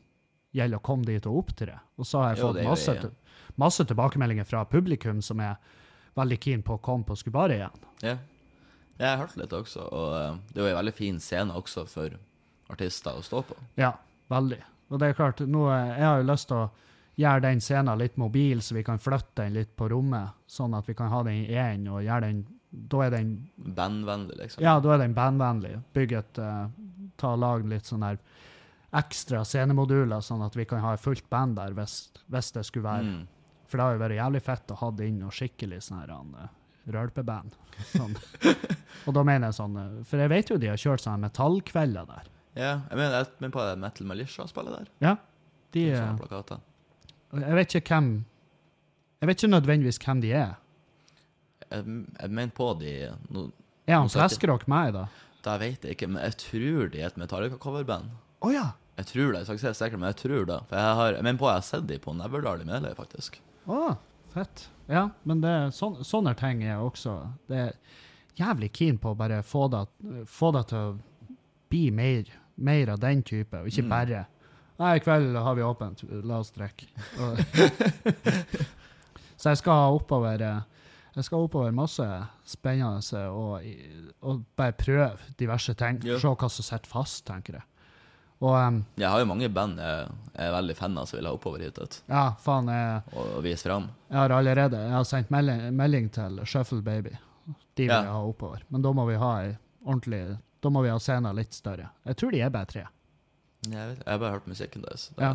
gjelder å komme dit og opptre. Og så har jeg fått jo masse, ja. Masse tilbakemeldinger fra publikum som er veldig keen på å komme på Skubare igjen. Ja. Jeg har hørt litt også, og eh, det er jo en veldig fin scene også for artister å stå på. Ja, veldig. Og det er klart, nå, eh, jeg har jo lyst til å gjøre den scenen litt mobil, så vi kan flytte den litt på rommet, sånn at vi kan ha den i én, og gjøre den Da er den Bandvennlig, liksom. Ja, da er den bandvennlig. Bygge et uh, Ta lag litt sånn her ekstra scenemoduler, sånn at vi kan ha fullt band der hvis, hvis det skulle være Mm. For det har jo vært jævlig fett å ha det inn noe skikkelig sånn her eh, rølpeband. Sånn. [LAUGHS] og da mener jeg sånn eh, For jeg vet jo de har kjørt sånne metallkvelder der. Ja, jeg mener, jeg mener på det Metal Militia-spillet der. Ja. De, Sånne eh, jeg vet ikke hvem Jeg vet ikke nødvendigvis hvem de er. Jeg, jeg mener på de no, Er han Fleskerock meg, da? det? Det vet jeg ikke, men jeg tror de er et Metallica-coverband. Å ja! Jeg tror det, jeg skal ikke si det sikkert, men jeg tror det. For jeg, har, jeg mener på jeg har sett de på Neverdal i Meløy, faktisk. Å, fett. Ja, men det, sånn, sånne ting er også Det er jævlig keen på å bare få det, få det til å bli mer, mer av den type, og ikke Mm. bare Nei, i kveld har vi åpent, la oss drikke. [LAUGHS] Så jeg skal oppover Jeg skal oppover masse spennende og, og bare prøve diverse ting. Ja. Se hva som sitter fast, tenker jeg. Og um, Jeg har jo mange band jeg, er veldig fan av som vil ha oppover hit Vet. ja, faen, jeg, og, og vise fram. Jeg har allerede jeg har sendt melding, melding til Shuffle Baby. De vil Ja. ha oppover. Men da må vi ha ei ordentlig Da må vi ha scenen litt større. Jeg tror de er bare tre. Jeg, vet, jeg har bare hørt musikken deres. Ja.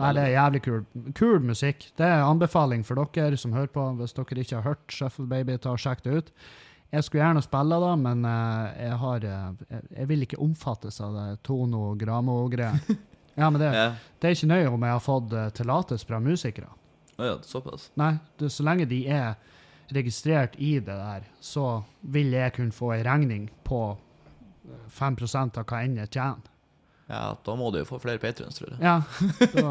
Nei, det er jævlig kul, kul musikk. Det er en anbefaling for dere som hører på. Hvis dere ikke har hørt Shuffle Baby, ta og sjekk det ut. Jeg skulle gjerne spille da, men eh, jeg, har, eh, jeg, jeg vil ikke omfattes av det Tono Gramo-greia. [LAUGHS] Ja, men det, Ja. det er ikke nøye om jeg har fått eh, tillatelse fra musikere. Å ja, såpass. Nei, det, så lenge de er registrert i det der, så vil jeg kunne få ei regning på eh, 5 av hva enn jeg tjener. Ja, da må du jo få flere patrions, tror jeg. Ja. Da,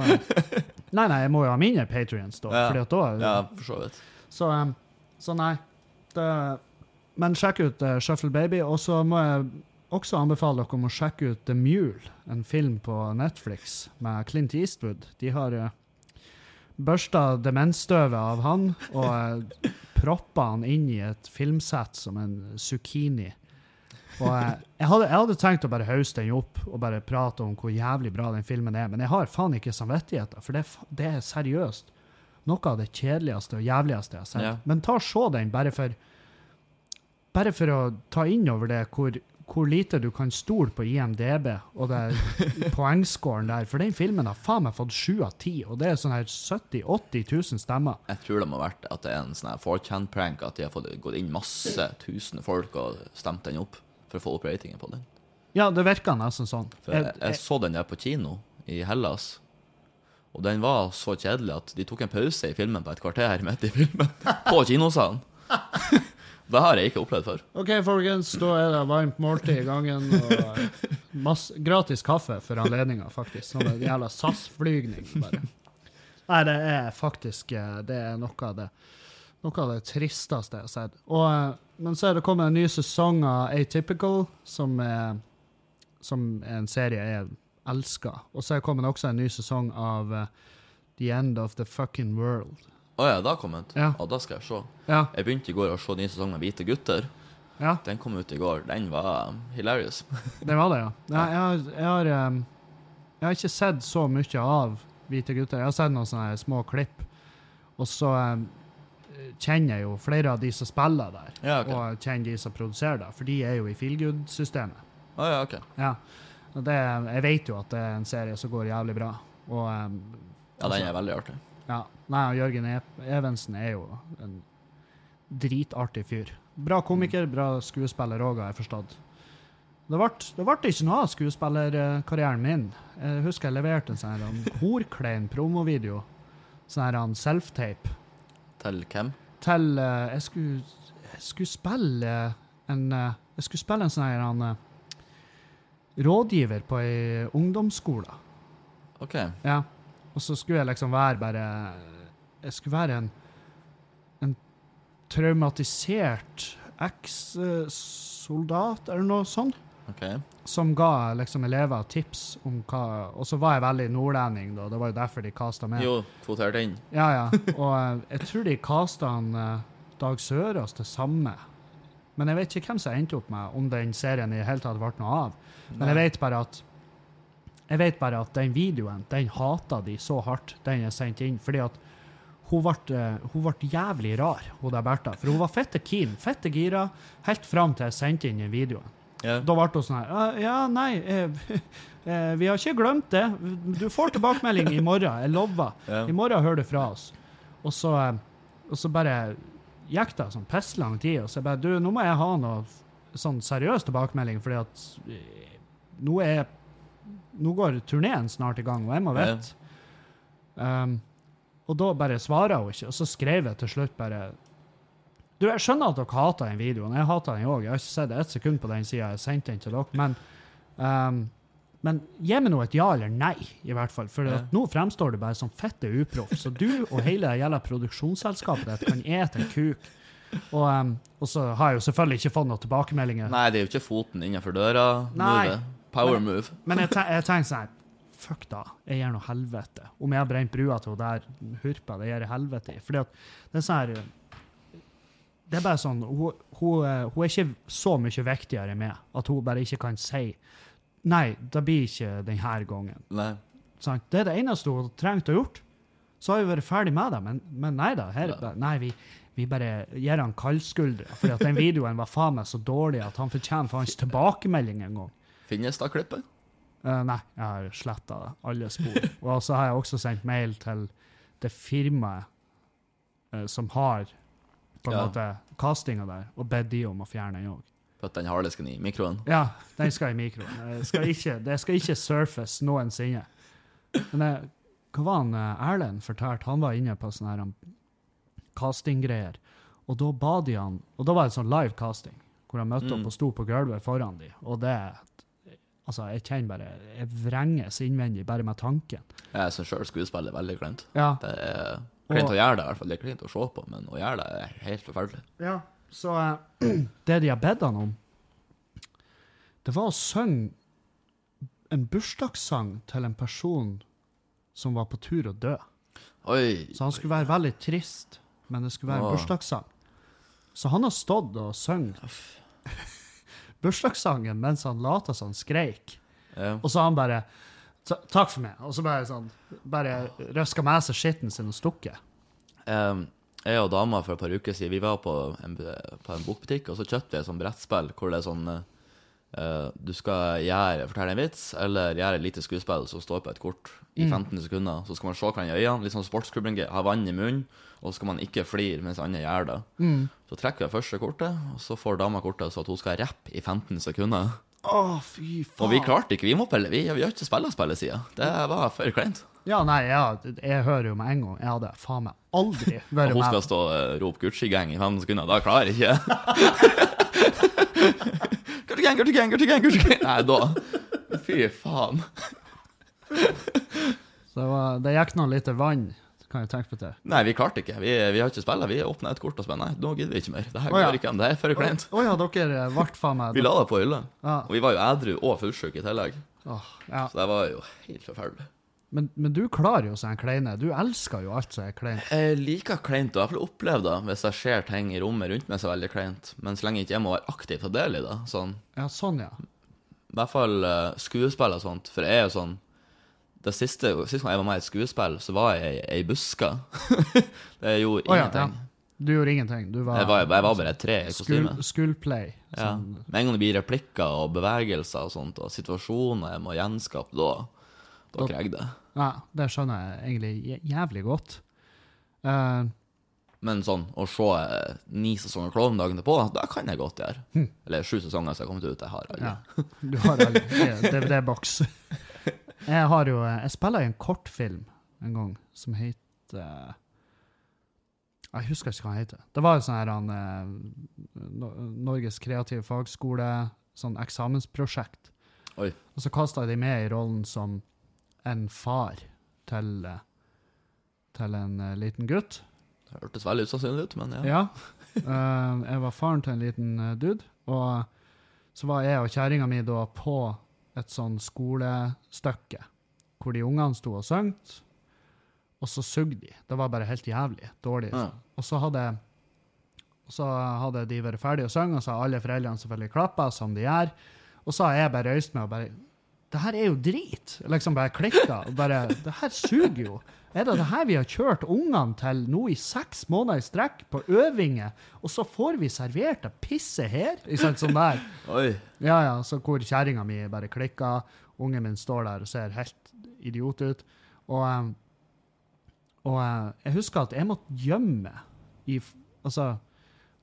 nei, nei, jeg må jo ha mindre patrions da. Ja. Fordi at da Ja, for så vidt. så, um, så nei. Det, men sjekk ut uh, Shuffle Baby. Og så må jeg også anbefale dere om å sjekke ut The Mule, en film på Netflix med Clint Eastwood. De har uh, børsta demensstøvet av han og uh, proppa han inn i et filmsett som en zucchini. Og uh, jeg, hadde, jeg hadde tenkt å bare hauste den opp og bare prate om hvor jævlig bra den filmen er, men jeg har faen ikke samvittigheter, for det, det er seriøst noe av det kjedeligste og jævligste jeg har sett. Ja. Men ta og se den, bare for, bare for å ta inn over det hvor, hvor lite du kan stole på IMDb og det [LAUGHS] poengscoren der. For den filmen har faen meg fått sju av ti, og det er sånn her 70 000-80 000 stemmer. Jeg tror det må ha vært at det er en sånn her 4chan-prank, at de har fått gått inn masse tusen folk og stemt den opp for å få opp ratingen på den. Ja, det virka nesten sånn. For jeg, jeg så den der på kino i Hellas, og den var så kjedelig at de tok en pause i filmen på et kvarter midt i filmen, [LAUGHS] på kinosalen. [LAUGHS] Det har jeg ikke opplevd før. OK, folkens, da er det varmt måltid i gangen. Og masse, gratis kaffe for anledninga, faktisk. Sånn en jævla SAS-flygning, bare. Nei, det er faktisk eh, Det er noe av det noe av det tristeste jeg har sett. Og, eh, men så er det kommet en ny sesong av Atypical, som er, som er en serie jeg elsker. Og så er det kommet også en ny sesong av eh, The End of the Fucking World. Å ja, det har kommet? Ja. da skal jeg se. Ja, Jeg begynte i går å se ny sesong med Hvite gutter. ja. Den kom ut i går. Den var hilarious. [LAUGHS] Det var det, ja. Jeg, jeg, har, jeg, har, um, jeg har ikke sett så mye av Hvite gutter. Jeg har sett noen sånne små klipp. Og så um, kjenner jeg jo flere av de som spiller der, Ja, okay. og kjenner de som produserer der, for de er jo i Feelgood-systemet. Å ja, ok. Ja. Det, jeg vet jo at det er en serie som går jævlig bra. Og um, Ja, den er veldig artig. ja, nei, Jørgen e Evensen er jo en dritartig fyr. Bra komiker, bra skuespiller òg, har jeg forstått. Det ble, ikke noe av skuespillerkarrieren min. Jeg husker jeg leverte en sånn horklein promovideo. Sånn self-tape. Til hvem? Til uh, jeg, skulle, jeg skulle spille en uh, Jeg skulle spille en sånn eh, rådgiver på ei ungdomsskole. OK. Ja. Og så skulle jeg liksom være bare Jeg skulle være en en traumatisert eks-soldat, eller noe sånt, Okay. som ga liksom elever tips om hva Og så var jeg veldig nordlending, da. Det var jo derfor de kasta meg. Jo, kvotert inn. Ja, ja. [LAUGHS] Og eh, jeg tror de kasta han eh, Dag Sørås til samme. Men jeg vet ikke hvem som endte opp med om den serien i det hele tatt ble noe av. Men jeg vet bare at jeg vet bare at den videoen, den hata de så hardt, den er sendt inn. Fordi at hun ble, eh, hun ble jævlig rar, hun der Bertha. For hun var fette keen, fette gira, helt fram til jeg sendte inn den videoen. Ja. Da ble hun sånn her «Ja, nei, eh, [LAUGHS] eh, vi har ikke glemt det. Du får tilbakemelding i morgen, jeg lover. Ja. I morgen hører du fra oss. Og så, eh, og så bare gikk det sånn pisslang tid, og så bare Du, nå må jeg ha noe sånn seriøs tilbakemelding, fordi at nå er Nå går turneen snart i gang, og jeg må vite. Um, og da bare svarer hun ikke, og så skrev jeg til slutt bare Du, jeg skjønner at dere hater den videoen. Jeg hater den òg. Jeg har ikke sett ett sekund på den sida jeg sendte den til dere. Men, um, men gi meg nå et ja eller nei, i hvert fall. For nå fremstår du bare som fette uproff. Så du og hele det gjelder produksjonsselskapet ditt kan ete en kuk. Og, um, og så har jeg jo selvfølgelig ikke fått noen tilbakemeldinger. Nei, det er jo ikke foten innenfor døra. Nei. Power move. Men jeg, te [LAUGHS] jeg tenker sånn Fuck da, jeg gjør noe helvete. Om jeg har brent brua til hun der hurpa, det gjør jeg helvete i. Fordi at det er sånn her Det er bare sånn Hun, hun, eh, hun er ikke så mye viktigere enn meg at hun bare ikke kan si Nei, det blir ikke denne gangen. Nei. Sånn, Det er det eneste hun trengte å gjort. Så har vi vært ferdig med det, men, men nei da. Her, Ja. nei, vi, vi bare gir han kaldskuldre. At den videoen var faen meg så dårlig at han fortjener faens tilbakemelding en gang. Finnes da klippet? Uh, nei, jeg har sletta alle spor. [LAUGHS] Og så har jeg også sendt mail til det firmaet uh, som har på en Ja. måte castinga der, og bedt de om å fjerne den òg. Putt den harddisken i mikroen. Ja, den skal i mikroen. [LAUGHS] Skal ikke, det skal ikke surface noensinne. Men det, hva var han eh, Erlend fortalte? Han var inne på sånne um, castinggreier, og da ba de han Og da var det sånn live casting, hvor han møtte Mm. opp og sto på gulvet foran de, og det Altså, jeg kjenner bare Jeg vrenges innvendig bare med tanken. Jeg syns sjøl skuespill er veldig kleint. Ja. Det er kleint å gjøre det, i hvert fall. Det er kleint å se på, men å gjøre det er helt forferdelig. Ja, så uh, [CLEARS THROAT] det de har bedt han om, det var å synge en bursdagssang til en person som var på tur å dø. Oi. Så han skulle være veldig trist, men det skulle være en bursdagssang. Så han har stått og sunget bursdagssangen mens han lata som han skreik. Ja. Og så han bare Takk for meg. Og så bare sånn Bare røska med seg skitten sin og stukket. Um, jeg og dama for et par uker siden vi var på en, på en bokbutikk, og så kjøpte vi et sånt brettspill hvor det er sånn eh, eh, Du skal gjøre, fortelle en vits eller gjøre et lite skuespill som står på et kort i 15 sekunder. Så skal man se hverandre i øynene, litt sånn sportsklubben, ha vann i munnen, og så skal man ikke flire mens andre gjør det. Så trekker vi første kortet, og så får dama kortet så at hun skal rappe i 15 sekunder. Å, fy faen. Og vi klarte ikke, vi må pelle, vi, vi har ikke spilla spillesida. Det var for kleint. Ja, nei, ja, jeg hører jo med en gang. Jeg hadde faen meg aldri [LAUGHS] Og vært hun skal stå og rope Gucci-gang i 15 sekunder. Da klarer jeg ikke. [LAUGHS] Nei, da Fy faen. Så det, var, det gikk nå litt vann, kan jeg tenke på det. Nei, vi klarte ikke. Vi, vi har ikke spilla. Vi åpna et kort og nei, nå gidder vi ikke mer. Det her oh, ja. går ikke an. Det er for kleint. Å ja, dere ble faen meg Vi la det på hylla. Ja. Og vi var jo edru og fullsjuke i tillegg. Oh, ja. Så det var jo helt forferdelig. Men, men du klarer jo sånn kleine. Du elsker jo alt som er kleint. Jeg liker kleint, og jeg har opplevd det hvis jeg ser ting i rommet rundt meg som er veldig kleint. Men så lenge ikke jeg må være aktiv ta del i det. Sånn. Ja, sånn, ja. I hvert fall uh, skuespill og sånt. For jeg er jo sånn Det siste, Sist gang jeg var med i et skuespill, så var jeg ei buska. [LAUGHS] det gjorde oh, ingenting. ja. Du gjorde ingenting. Du var, Jeg, var, jeg var bare et tre i school, kostyme. schoolplay. Ja. Sånn. Med en gang det blir replikker og bevegelser og sånt, og situasjoner jeg må gjenskape, da, da Da- kreger det. Ja, det skjønner jeg egentlig jævlig godt. Uh, Men sånn, å se eh, ni sesonger Klovn dagen etterpå, det kan jeg godt gjøre. Hm. Eller sju sesonger som har kommet ut. Jeg har alle. ja. Du har alle. DVD-boks. [LAUGHS] Jeg har jo Jeg spiller i en kortfilm en gang som heter Jeg husker ikke hva den heter. Det var en sånn her han, eh, Norges kreative fagskole, sånn eksamensprosjekt. Oi. Og så kasta de med i rollen som en far til, til en eh, liten gutt. Det hørtes veldig usannsynlig ut, men ja. Ja. Eh, jeg var faren til en liten eh, dude, og så var jeg og kjerringa mi da på et sånn skolestykke hvor de ungene sto og sang, og så sugde de. Det var bare helt jævlig dårlig. Ja. Og så hadde, så hadde de vært ferdige å synge, og så har alle foreldrene selvfølgelig klappa, som de gjør. Og så har jeg bare røyst meg og bare Det her er jo drit! Liksom bare klikka. Bare Det her suger jo. Er det det her vi har kjørt ungene til nå i seks måneder i strekk på øvinger, og så får vi servert det pisset her? Sånn, sånn der. Oi. Ja, ja, så hvor kjerringa mi bare klikka, ungen min står der og ser helt idiot ut. Og, um, Og eh, jeg husker at jeg måtte gjemme meg i Altså,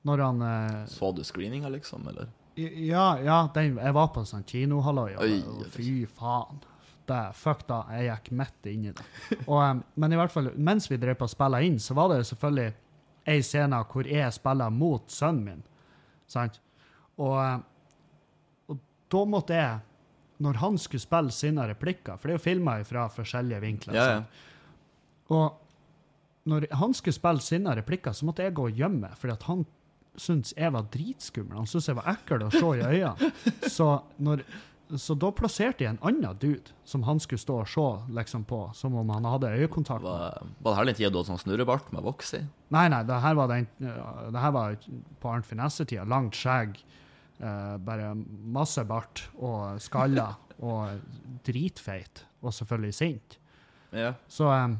når han eh, Så du screeninga, liksom, eller? Ja, ja den, jeg var på en sånn kinohalloi, og, og fy faen. Det, fuck da, jeg gikk midt inn i det. Og, um, men i hvert fall, mens vi drev på spille inn, så var det jo selvfølgelig ei scene hvor jeg spiller mot sønnen min. Sant? Og, og da måtte jeg, når han skulle spille sine replikker, for det er jo filma fra forskjellige vinkler, Ja, ja. og når han skulle spille sine replikker, så måtte jeg gå og gjemme meg, fordi at han syntes jeg var dritskummel. Han syntes jeg var ekkel å se i øynene. Så, når, så da plasserte jeg en annen dude som han skulle stå og se liksom, på, som om han hadde øyekontakt. Var, var det her den tida du hadde sånn snurrebart med voks i? Nei, nei, det her var, den, det her var på Arnt Finesse-tida. Langt skjegg, eh, bare masse bart og skaller [LAUGHS] og dritfeit, og selvfølgelig sint. Ja. Så eh,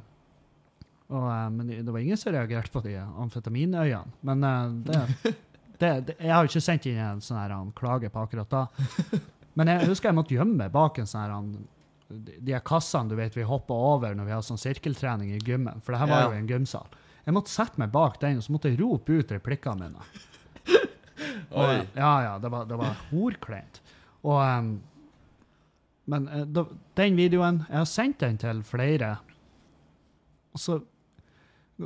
og, eh, Men det var ingen som reagerte på de amfetaminøyene. Men eh, det, det, det Jeg har jo ikke sendt inn en sånn her klage på akkurat da. Men jeg husker jeg måtte gjemme meg bak en sånn her de de kassene du vet vi hopper over når vi har sånn sirkeltrening i gymmen. For det her var Ja. jo en gymsal. Jeg måtte sette meg bak den, og så måtte jeg rope ut replikkene mine. [LAUGHS] Og, ja, ja, det var, det var horkleint. Og um, Men uh, da, den videoen Jeg har sendt den til flere. Og så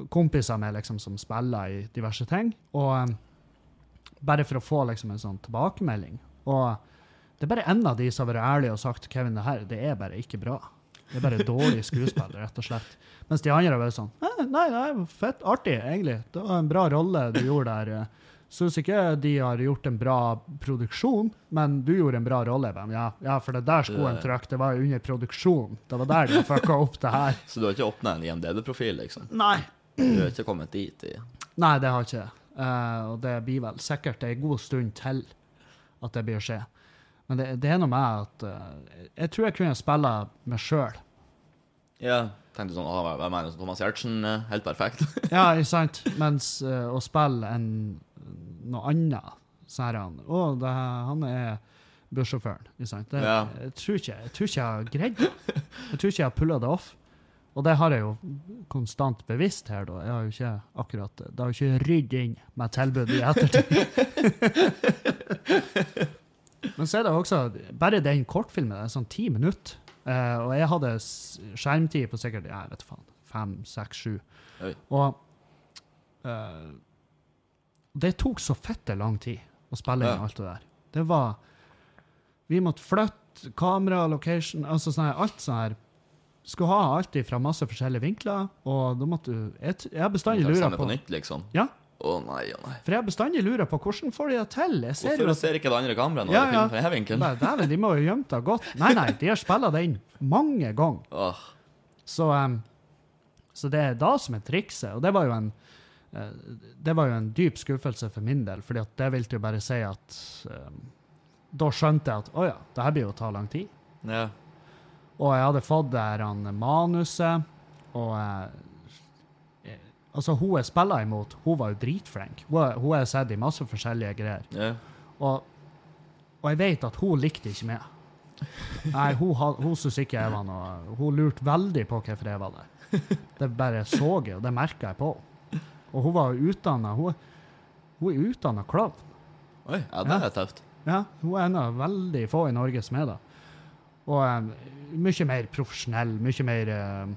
kompiser med liksom som spiller i diverse ting. Og em, bare for å få liksom en sånn tilbakemelding. Og det er bare en av de som har vært ærlige og sagt Kevin, det her det er bare ikke bra. Det er bare dårlig skuespill, rett og slett. Mens de andre har vært sånn «Nei, Nei, det er fett artig, egentlig. Det var en bra rolle du gjorde der. eh. Syns ikke de har gjort en bra produksjon, men du gjorde en bra rolle. Ja, ja for det der skoen trykk, det var under produksjon. Det var der de fucka opp det her. [LAUGHS] Så du har ikke åpna en IMDb-profil, liksom? Nei. Du har ikke kommet dit i Nei, det har jeg ikke. Uh, og det blir vel sikkert en god stund til at det blir å skje. Men det, det er noe med at uh, Jeg tror jeg kunne spille meg sjøl. Ja. Tenkte sånn, ah, hva mener du, Thomas Giertsen, eh, helt perfekt? [LAUGHS] Ja, ikke sant? Mens uh, å spille en, noe annet så er han Å, det, han er bussjåføren. Ikke sant? Det, Ja. jeg, tror ikke, jeg tror ikke jeg har greid det. Jeg tror ikke jeg har pulla det off. Og det har jeg jo konstant bevisst her, da. Jeg har jo ikke akkurat Det har jo ikke rydd inn med tilbud i ettertid. [LAUGHS] Men så er det også Bare den kortfilmen, det er sånn ti minutter. Eh, og jeg hadde skjermtid på sikkert jeg vet faen, fem, seks, sju. Og eh, det tok så fette lang tid å spille inn Ja. alt det der. Det var Vi måtte flytte kamera, location, altså sånn her, alt sånn her. Skulle ha alt fra masse forskjellige vinkler, og da måtte du Jeg, jeg har bestandig lura på på nytt, liksom? Ja. Å nei, å nei. For jeg har bestandig lura på hvordan får de det til? Jeg ser Hvorfor at ser ikke det andre kameraet når Ja, ja. fra denne vinkelen? Dæven, de må jo gjemt det godt. Nei, nei, de har spilla det inn mange ganger. Oh. [LAUGHS] Så, um, så det er da som er trikset, og det var jo en uh, det var jo en dyp skuffelse for min del, fordi at det ville jo bare si at um, Da skjønte jeg at å ja, det her blir jo å ta lang tid. ja. Og jeg hadde fått der han, manuset, og eh, Altså, hun jeg spiller imot, hun var jo dritflink. Hun, har- jeg sett i masse forskjellige greier. Yeah. Og, og jeg vet at hun likte ikke meg. Nei, hun, hun syntes ikke jeg var noe Hun lurte veldig på hvorfor jeg var der. Det bare så jeg, og det merka jeg på. Og hun var jo utdanna Hun, hun er utdanna klovn. Oi, ja, det er tøft. Ja, hun er en av veldig få i Norge som er det. Og eh, mye mer profesjonell, mye mer eh,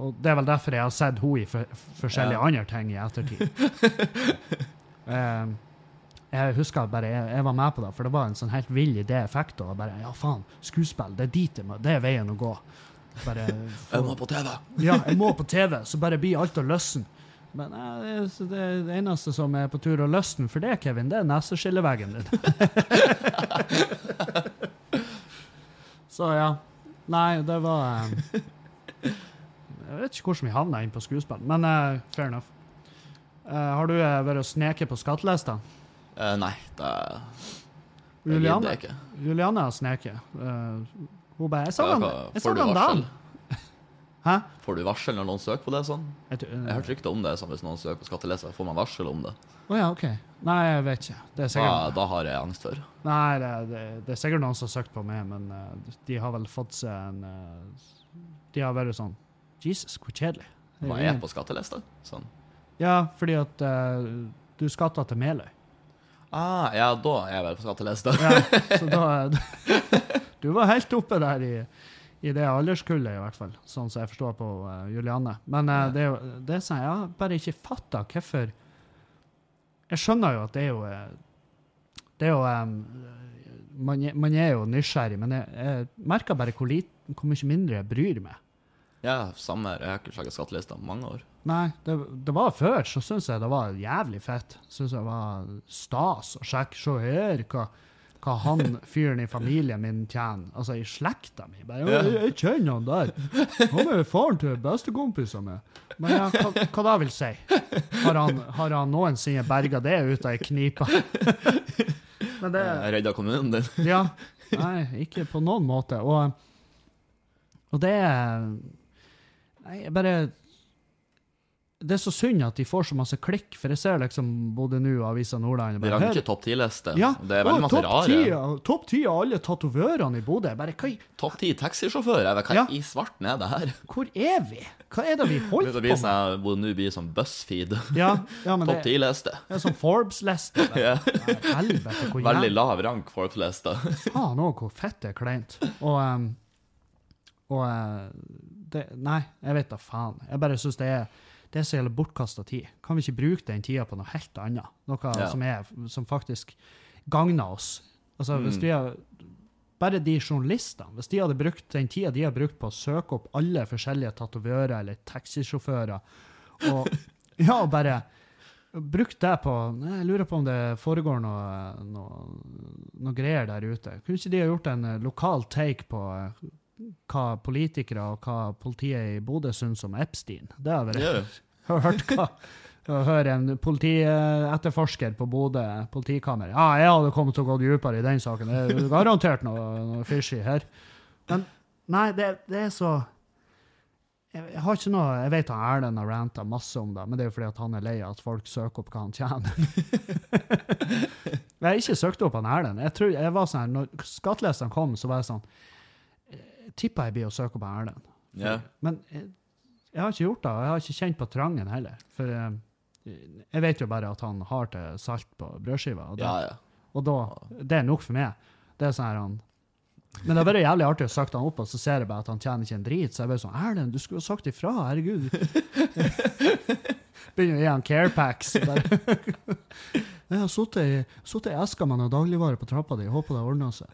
Og det er vel derfor jeg har sett henne i for, forskjellige Ja. andre ting i ettertid. [LAUGHS] Eh, jeg husker bare jeg, jeg var med på det, for det var en sånn helt vill idé-effekt. Og bare ja, faen, skuespill, det er dit jeg må, det er veien å gå. Bare [LAUGHS] Jeg må på TV! [LAUGHS] ja, jeg må på TV, så bare blir alt å løsne. Men eh, det, eneste som er på tur å løsne for det, Kevin, det er neseskilleveggen din. så ja. Nei, det var eh, Jeg vet ikke hvordan vi havna inn på skuespill, men eh, fair enough. Eh, har du uh, vært og sneket på skattelista? Eh, nei, det jeg gidder Juliane, ikke. Juliane har sneket. Eh, hun bare Jeg så Ja, den, jeg får så du den varsel? dagen. Hæ? Får du varsel når noen søker på det sånn? Jeg, tror- Jeg har hørt rykter om det, sånn hvis noen søker på skatteleser, får man varsel om det. Oh, ja, OK. Nei, jeg vet ikke. Det er Da, sikkert da har jeg angst for. Nei, det, det, det er sikkert noen som har søkt på meg, men uh, de har vel fått seg en uh, De har vært sånn Jesus, hvor kjedelig. Hva er på skattelista? Sånn. Ja, fordi at du skatter til Meløy. Ah, ja, da er jeg vel på skattelista. Ja, så [LAUGHS] da [LAUGHS] Du var helt oppe der i, i det alderskullet, i hvert fall. Sånn som jeg forstår på uh, Julianne. Men uh, det er jo det er sånn, jeg har bare ikke fatta hvorfor Jeg skjønner jo at det er jo eh, Det er jo um, man, man er jo nysgjerrig, men jeg, jeg merker bare hvor, lit, hvor mye mindre jeg bryr meg. Ja, samme. her. Jeg har ikke sjekka skattelista på mange år. Nei, det, det var før, så syns jeg det var jævlig fett. Syns jeg var stas å sjekke. Se her hva, hva han fyren i familien min tjener. Altså i slekta mi. Bare, jeg, jeg kjenner han der. Han er faren til bestekompisene mine. Men ja, hva, hva da vil si? Har han, har han noensinne berga det ut av ei knipe? Men det redda kommunen din. Ja. Nei, ikke på noen måte. Og, og det Nei, jeg bare Det er så synd at de får så masse klikk, for jeg ser liksom både nå og Avisa Nordland Vi ranker lager ikke topp ti-liste. ja, Det er veldig masse rare. Topp ti av alle tatovørene i Bodø. Bare, hva, i- Topp ti taxisjåfører. Hva Ja. i svarten er det her? hvor er vi? Hva er det vi holder på med? sånn, hvor nå blir sånn BuzzFeed. Ja, [LAUGHS] ja Topp ti-liste. det er sånn Forbes-liste. [LAUGHS] Ja. Helvete, hvor Veldig lav rank Forbes-liste. [LAUGHS] faen òg hvor fett det er kleint. Og, um, og uh, det, Nei, jeg vet da faen. Jeg bare syns det er det er så jævlig bortkasta tid. Kan vi ikke bruke den tida på noe helt annet? Noe Ja. som, er, som faktisk gagner oss. Altså, hvis Mm. de har, bare de journalistene, hvis de hadde brukt den tida de har brukt på å søke opp alle forskjellige tatovører eller taxisjåfører, og [LAUGHS] ja, bare brukt det på Jeg lurer på om det foregår noe, noe, noe greier der ute. Kunne ikke de ha gjort en eh, lokal take på eh, hva politikere og hva politiet i Bodø syns om Epstein? Det har jeg yeah. hørt hva å høre en politietterforsker på Bodø politikammer. Ja, jeg hadde kommet til å gå dypere i den saken. Det er garantert noe, noe fishy her. Men nei, det, det er så jeg, har ikke noe Jeg vet han Erlend har ranta masse om det, men det er jo fordi at han er lei av at folk søker opp hva han tjener. [LAUGHS] jeg har ikke søkt opp han Erlend. Jeg, tror, jeg var sånn når skattelistene kom, så var jeg sånn Tippa jeg blir å søke opp Erlend. Ja. Men jeg, jeg har ikke gjort det, og jeg har ikke kjent på trangen heller. For jeg, jeg vet jo bare at han har til salt på brødskiva, og, det, ja, ja. og da, det er nok for meg. Det er sånn her han Men det har vært jævlig artig å søke han opp, og så ser jeg bare at han tjener ikke en drit. Så jeg bare sånn Erlend, du skulle jo sagt ifra, herregud. [LAUGHS] Begynner å gi han carepacks. [LAUGHS] Jeg har sittet i, eska med noen dagligvare på trappa di, håper det ordner seg.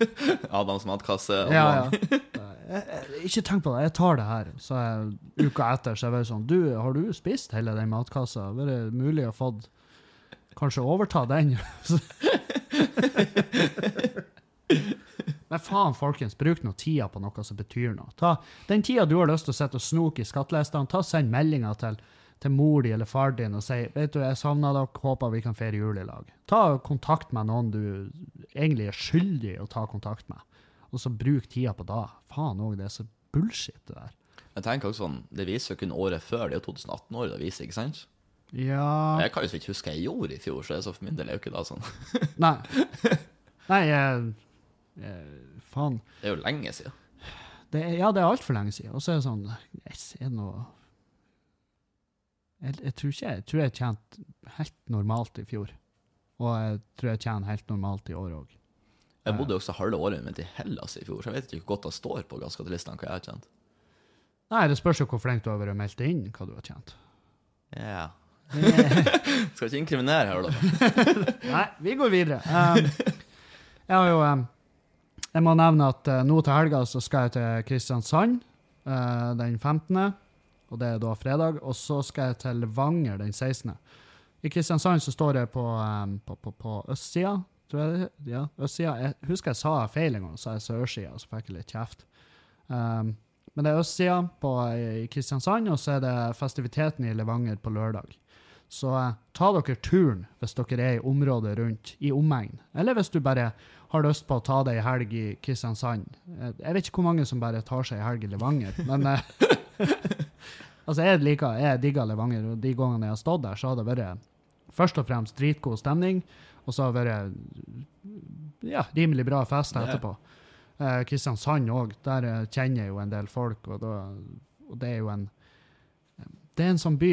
[LAUGHS] Adams matkasse. Ja, ja. Jeg, jeg, ikke tenk på det, jeg tar det her. Så jeg, uka etter så er jeg bare sånn Du, har du spist hele den matkassa? Var det mulig å få Kanskje overta den? Men faen, folkens, bruk nå tida på noe som betyr noe. Ta Den tida du har lyst til å sitte og snoke i skattelistene, ta send meldinger til, til mor di eller far din og si vet du, jeg savner dere, håper vi kan feire jul i lag. Ta kontakt med noen du egentlig er skyldig å ta kontakt med og så bruk tida på da. Faen òg, det er så bullshit, det der. Jeg tenker også sånn, Det viser jo kun året før. Det er jo 2018-året det viser, ikke sant? Ja Jeg kan jo ikke huske hva jeg gjorde i fjor, så, så for min del er jo ikke det sånn. Nei. Nei, jeg, jeg, faen. Det er jo lenge siden. Det er, ja, det er altfor lenge siden. Og så er det sånn yes, Er det noe jeg, jeg tror ikke jeg, jeg tror jeg tjente helt normalt i fjor. Og jeg tror jeg tjener helt normalt i år òg. Jeg bodde jo også halve året mitt i Hellas i fjor, så jeg vet ikke hvor godt det står på gasskattelistene hva jeg har tjent. Nei, det spørs jo hvor flink du har vært meldt inn hva du har tjent. Ja. Yeah. [LAUGHS] Skal ikke inkriminere her, da. [LAUGHS] Nei, vi går videre. Um, jeg har jo um, Jeg må nevne at uh, nå til helga så skal jeg til Kristiansand uh, den 15., og det er da fredag. Og så skal jeg til Levanger den 16. I Kristiansand så står jeg på, um, på, på, på østsida, tror jeg det Ja, østsida. Jeg husker jeg sa feil en gang, så sa jeg sørsida, så fikk jeg litt kjeft. Um, men det er østsida i Kristiansand, og så er det festiviteten i Levanger på lørdag. Så eh, ta dere turen hvis dere er i området rundt, i omegn. Eller hvis du bare har lyst på å ta deg ei helg i Kristiansand. Eh, Jeg vet ikke hvor mange som bare tar seg ei helg i Levanger, men eh, [LAUGHS] Altså, jeg liker, jeg digger Levanger, og de gangene jeg har stått der, så har det vært først og fremst dritgod stemning, og så har det vært ja, rimelig bra fest etterpå. Eh, Kristiansand òg, der eh, kjenner jeg jo en del folk, og, da, og det er jo en det er en sånn by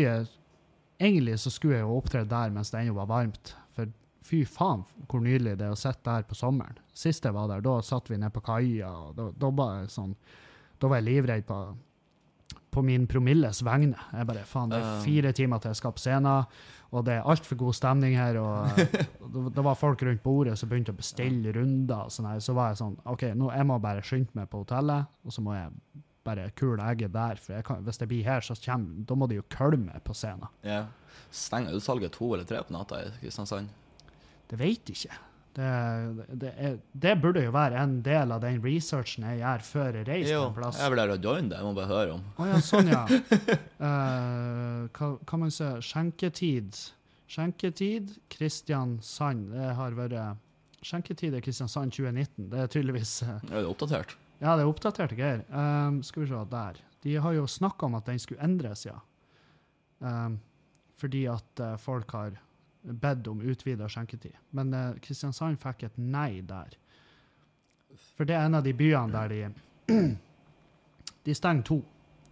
Egentlig så skulle jeg jo opptre der mens det ennå var varmt. Fy faen hvor nydelig det er å sitte der på sommeren. Sist jeg var der, da satt vi nede på kaia, og da, da, var jeg sånn, da var jeg livredd på, på min promilles vegne. Jeg bare faen, det er Um. fire timer til jeg skal på scenen, og det er altfor god stemning her. [LAUGHS] Og, det, det var folk rundt bordet som begynte å bestille runder. og sånn her, Så var jeg sånn OK, nå jeg må bare skynde meg på hotellet, og så må jeg bare kule egget der. For jeg kan, hvis det blir her, så kommer, da må de jo kølme på scenen. Ja. Stenger utsalget to eller tre på natta i Kristiansand? Det vet jeg ikke. Det, det, er, det burde jo være en del av den researchen jeg gjør før jeg reiser Jo, en plass. jeg vil å joine det, jeg må bare høre om. Å ja, sånn, ja. [LAUGHS] Eh, hva kan man si? Skjenketid. Skjenketid Kristiansand. Det har vært Skjenketid er Kristiansand 2019. Det er tydeligvis uh, Er det oppdatert? Ja, det er oppdaterte greier. Um, skal vi se, der. De har jo snakka om at den skulle endres, ja. Um, fordi at uh, folk har bedt om utvida skjenketid. Men eh, Kristiansand fikk et nei der. For det er en av de byene der de [CLEARS THROAT] De stenger to.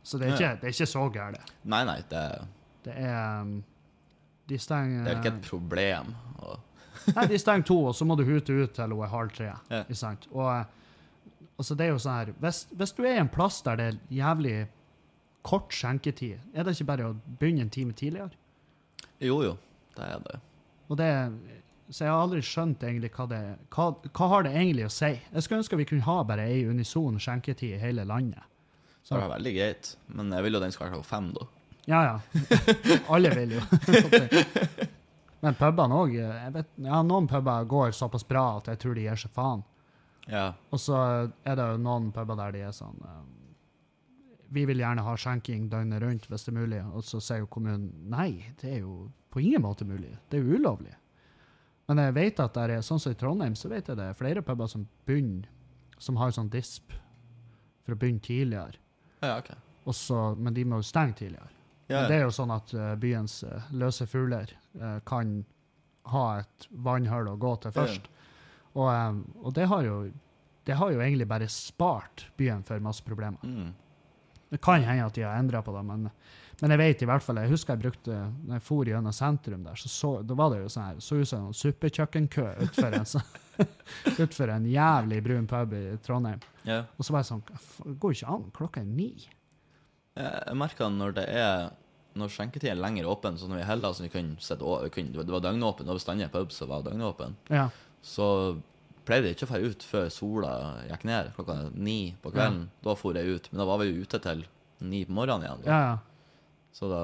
Så det er ikke, det er ikke så gærent. Nei, nei, det, Det er um, De stenger det er ikke et problem. Og, [LAUGHS] Nei, de stenger to, og så må du hute ut til hun er halv tre. Ja. Sant? Og så altså, det er jo sånn her hvis, hvis du er i en plass der det er jævlig kort skjenketid, er det ikke bare å begynne en time tidligere? jo, jo, det er det. Og det Så jeg har aldri skjønt egentlig hva det hva, hva har det egentlig å si? Jeg skulle ønske vi kunne ha bare ei unison skjenketid i hele landet. Så det er veldig greit. Men jeg vil jo den skal være klokka fem, da. Ja, ja. Alle vil jo. [LAUGHS] Men pubene òg ja, Noen puber går såpass bra at jeg tror de gir seg faen. Ja. Og så er det jo noen puber der de er sånn eh, Vi vil gjerne ha skjenking døgnet rundt hvis det er mulig. Og så sier jo kommunen nei, det er jo på ingen måte mulig. Det er jo ulovlig. Men jeg vet at der er, sånn som i Trondheim, så vet jeg det er flere puber som begynner, som har sånn disp for å begynne tidligere. ja, ok. Også, men de må jo stenge tidligere. Ja, ja. det er jo sånn at uh, byens uh, løse fugler uh, kan ha et vannhull å gå til først. Og, um, og det, har jo, det har jo egentlig bare spart byen for masse problemer. Mm. Det kan hende at de har endra på det, men, men jeg vet i hvert fall Jeg husker jeg brukte når jeg for gjennom sentrum der, så, så da var det jo sånn her, så ut som en suppekjøkkenkø utfor en, sånn- [LAUGHS] utfor en jævlig brun pub i Trondheim. Ja. Og så var jeg sånn Det går jo ikke an, klokka er ni. Jeg merker når det er når skjenketiden er lenger åpen, så når vi i Hellas vi kunne sette, vi kunne, det var døgnåpen, det var bestandig en pub som var døgnåpen, Ja. så pleide ikke å dra ut før sola gikk ned klokka ni på kvelden. Da for jeg ut, men da var vi jo ute til ni på morgenen igjen. Da. Ja, ja. Så da,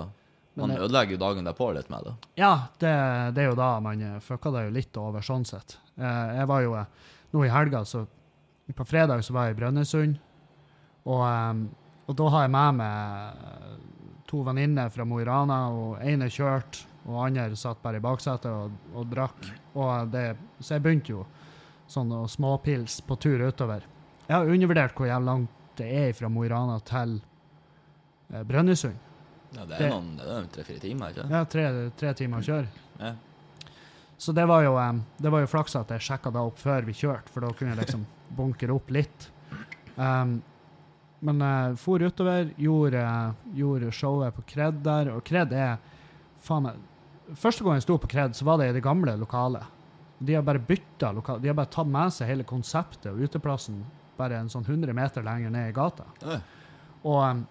man det- ødelegger jo dagen derpå litt med det. Ja, det, det er jo da man eh, fucka det jo litt over sånn sett. Eh, jeg var jo eh, nå i helga, så på fredag så var jeg i Brønnøysund, og, og da har jeg med meg to venninner fra Mo i Rana, og ene kjørt, og andre satt bare i baksetet og, og drakk. Og det, så jeg begynte jo sånn å småpils på tur utover. Jeg har undervurdert hvor jævlig langt det er fra Mo i Rana til eh, Brønnøysund. Ja, det er noen tre-fire timer, ikke Ja, tre, tre timer å kjøre. Ja. Så det var jo, um, det var jo flaks at jeg sjekka det opp før vi kjørte, for da kunne jeg liksom [LAUGHS] bunkre opp litt. Um, men jeg for utover, gjorde, gjorde showet på Kred der, og Kred er faen meg Første gang jeg sto på Kred, så var det i det gamle lokalet. De har bare bytta lokal, de har bare tatt med seg hele konseptet og uteplassen bare en sånn 100 meter lenger ned i gata. Ja. Og, um,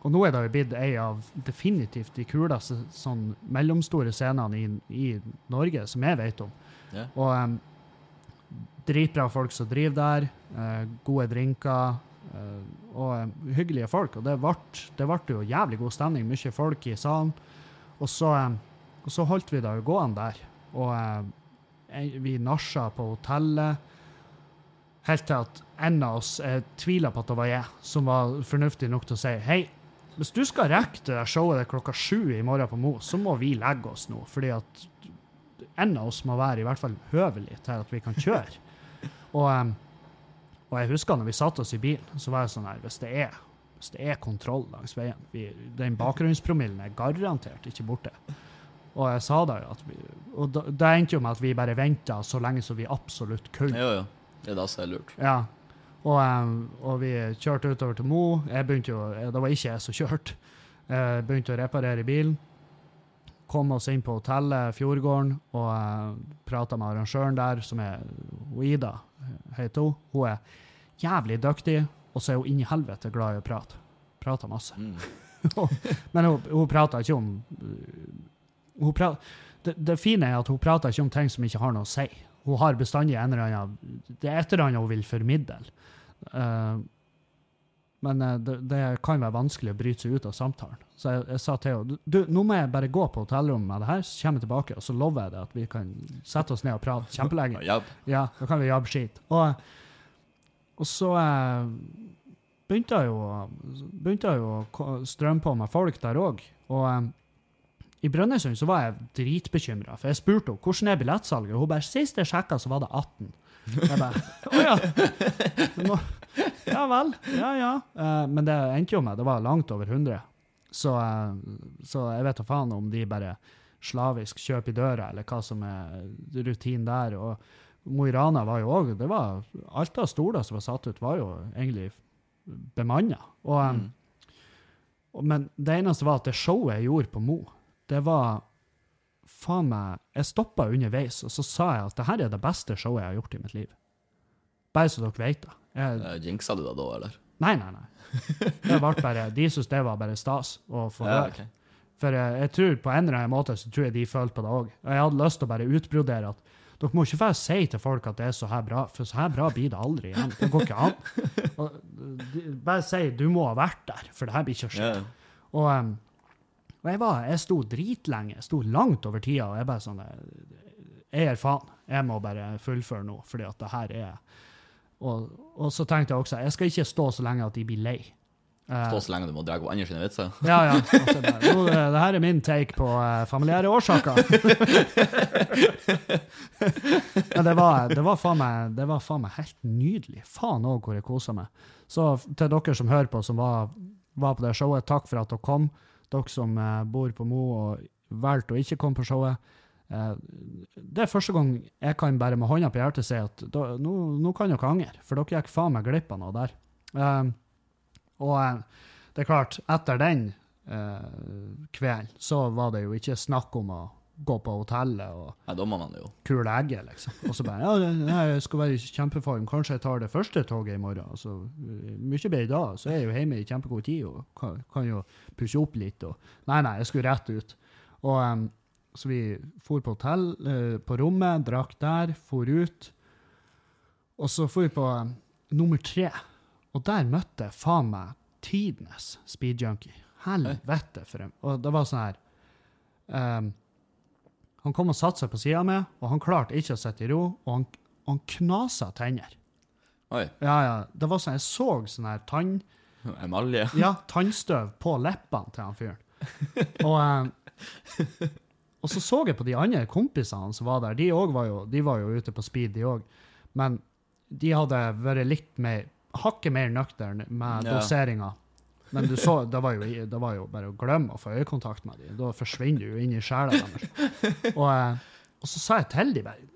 og nå er det jo blitt ei av definitivt de kuleste sånn mellomstore scenene i, i Norge, som jeg vet om. Ja. Og um, dritbra folk som driver der, uh, gode drinker uh, og um, hyggelige folk. Og det ble, jo jævlig god stemning, mye folk i salen. Og så, um, og så holdt vi det jo gående der. Og um, vi nasja på hotellet. Helt til at en av oss, tviler på at det var jeg, som var fornuftig nok til å si hei, hvis du skal rekke det showet der klokka sju i morgen på Mo, så må vi legge oss nå. Fordi at en av oss må være i hvert fall høvelig til at vi kan kjøre. [LAUGHS] Og, og jeg husker når vi satte oss i bilen, så var jeg sånn her Hvis det er, hvis det er kontroll langs veien vi, Den bakgrunnspromillen er garantert ikke borte. Og jeg sa da jo at vi, Og da, det endte jo med at vi bare venta så lenge som vi absolutt kunne. Jo, jo. Det er da som er lurt. Ja. Og, em, og vi kjørte utover til Mo. Jeg begynte jo, eh, Det var ikke jeg som kjørte. Jeg begynte å reparere bilen. Kom oss inn på hotellet Fjordgården og uh, prata med arrangøren der, som er Ida, heter hun. Hun er jævlig dyktig, og så er hun inni helvete glad i å prate. Prater masse. Mm. [LAUGHS] Men hun, hun prater ikke om det, det fine er at hun prater ikke om ting som ikke har noe å si. Hun har bestandig en eller annen Det er et eller annet hun vil formidle. Uh, men eh, det, det kan være vanskelig å bryte seg ut av samtalen. Så jeg, jeg sa til henne du, nå må jeg bare gå på hotellrommet med det her, så kommer jeg tilbake, og så lover jeg deg at vi kan sette oss ned og prate kjempelenge. [LAUGHS] Ja, da kan vi jobbe skit. Og, og så eh, begynte jeg jo, begynte jeg jo å strømme på med folk der òg. Og eh, i Brønnøysund så var jeg dritbekymra, for jeg spurte henne hvordan er billettsalget, og hun bare sist jeg sjekka, så var det 18. Jeg bare [LAUGHS] Å ja. Nå, ja vel. Ja ja. Eh, men det endte jo med det var langt over 100. Så, eh, så jeg vet da faen om de bare slavisk kjøper i døra, eller hva som er rutinen der. Og Mo i Rana var jo òg det var Alt av stoler som var satt ut, var jo egentlig bemanna. Og, Mm. men det eneste var at det showet jeg gjorde på Mo, det var faen meg Jeg stoppa underveis, og så sa jeg at det her er det beste showet jeg har gjort i mitt liv. Bare så dere vet det. Jeg, Eh, Jinxa du da da, eller? nei, nei, nei. Det ble bare, de syntes det var bare stas å få Ja, okay. For jeg, jeg tror på en eller annen måte så tror jeg de følte på det òg. Og jeg hadde lyst til å bare utbrodere at dere må ikke bare si til folk at det er så her bra, for så her bra blir det aldri igjen. Det går ikke an. [LAUGHS] Og, de, bare si du må ha vært der, for det her blir ikke å skje. Ja. Og, um, og jeg, var, jeg sto dritlenge, jeg sto langt over tida, og jeg bare sånn Jeg gir faen. Jeg må bare fullføre nå, fordi at det her er og, og så tenkte jeg også jeg skal ikke stå så lenge at de blir lei. Eh, Stå så lenge du må dra på andre sine vitser. [LAUGHS] ja, ja. Altså, nå, det, det her er min take på eh, familiære årsaker. [LAUGHS] Men det var, det, var faen meg, det var faen meg helt nydelig. Faen òg hvor jeg kosa meg. Så til dere som hører på, som var, var på det showet, takk for at dere kom. Dere som eh, bor på Mo og valgte å ikke komme på showet. Eh, det er første gang jeg kan bare med hånda på hjertet si at da, nå, nå kan dere angre, for dere gikk faen meg glipp av noe der. Eh, og det er klart, etter den kvelden så var det jo ikke snakk om å gå på hotellet og Nei, da må man jo. kule egget, liksom. Og så bare Ja, jeg skal være i kjempeform, kanskje jeg tar det første toget i morgen. Altså, mye bedre da, så er jeg jo hjemme i kjempegod tid og kan, kan jo pusse opp litt. Og, nei, nei, jeg skulle rett ut. Og um, Så vi for på hotell, uh, på rommet, drakk der, for ut. Og så for vi på em, nummer tre. Og der møtte jeg faen meg tidenes speedjunkie. Helvete for en Og det var sånn her em, Han kom og satte seg på sida meg, og han klarte ikke å sitte i ro, og han, han knasa tenner. Oi. Ja, ja. Det var sånn, Jeg så sånn her tann... Emalje. Ja, tannstøv på leppene til han fyren. Og, eh, og så så jeg på de andre kompisene som var der. De, var, jo, de var jo ute på speed, de òg. Men de hadde vært litt mer Hakket mer nøkterne med Ja. doseringa. Men du så, det var, jo, det var jo bare å glemme å få øyekontakt med dem. Da forsvinner du jo inn i sjela deres. Og, eh, og så sa jeg til dem bare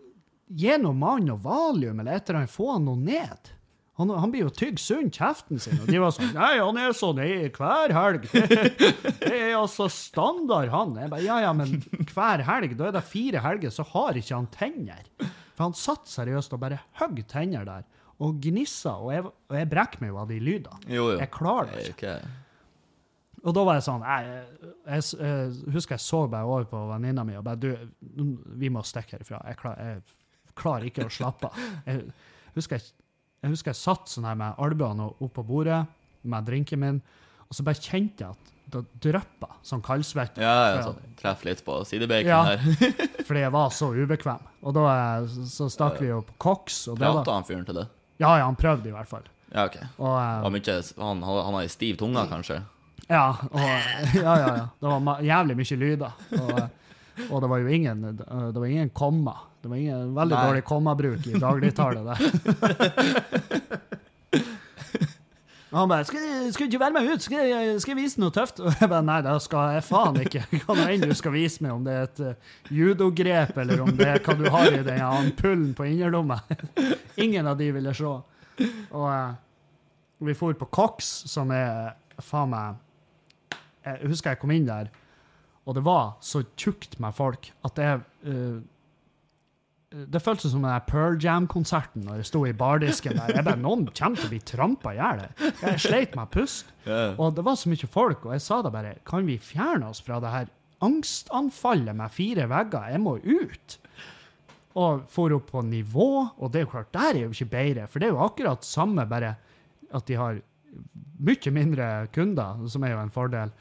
Gi nå mannen noe valium eller et eller annet, få han noe ned. Han, han blir jo tygg sunn kjeften sin. Og de var sånn Nei, han er sånn i hver helg. Det er altså standard, han. Jeg bare, ja, ja, men hver helg, da er det fire helger, så har ikke han tenner. For han satt seriøst og bare hogg tenner der. Og gnissa, og jeg, og jeg brekker meg jo av de lydene. Jo, jo. Jeg klarer det ikke. Og da var jeg sånn Jeg, jeg, jeg husker jeg så bare over på venninna mi og bare Du, vi må stikke herifra. Jeg, klar, jeg klarer ikke å slappe av. [LAUGHS] Jeg husker jeg, satt sånn her med albuene opp på bordet med drinken min, og så bare kjente jeg at det dryppa sånn kaldsvette. Ja, ja, sånn. Treff litt på sidebacon Ja. her. [LAUGHS] Fordi jeg var så ubekvem. Og da så stakk vi jo på Cox. Og Prata han fyren til det? Ja, ja, han prøvde i hvert fall. Ja, OK. Og, eh, Var mye, han, han, han har ei stiv tunge, kanskje? Ja, og, ja, ja, ja. Det var ma- jævlig mye lyder. Og, og det var jo ingen, det var ingen komma. Det var ingen veldig Nei. dårlig kommabruk i dagligtale der. [LAUGHS] Og han bare skal, du- ikke være med ut? Skal jeg, skal jeg vise noe tøft?' [LAUGHS] Og jeg bare 'Nei, det skal jeg faen ikke'. [LAUGHS] Hva nå enn du skal vise meg, om det er et uh, judogrep, eller om det er hva du har i den pullen på innerlomma. [LAUGHS] Ingen av de ville se. Og uh, vi for på Cox, som er faen meg Jeg husker jeg kom inn der, og det var så tjukt med folk at det eh, Det føltes som den Pearl Jam-konserten når jeg sto i bardisken der. Jeg bare, Noen kommer til å bli trampa i hjel her. Jeg sleit med pust. Og det var så mye folk, og jeg sa da bare Kan vi fjerne oss fra det her angstanfallet med fire vegger? Jeg må ut. Og for opp på nivå, og det er jo klart, der er jo ikke bedre, for det er jo akkurat samme, bare at de har mye mindre kunder, som er jo en fordel.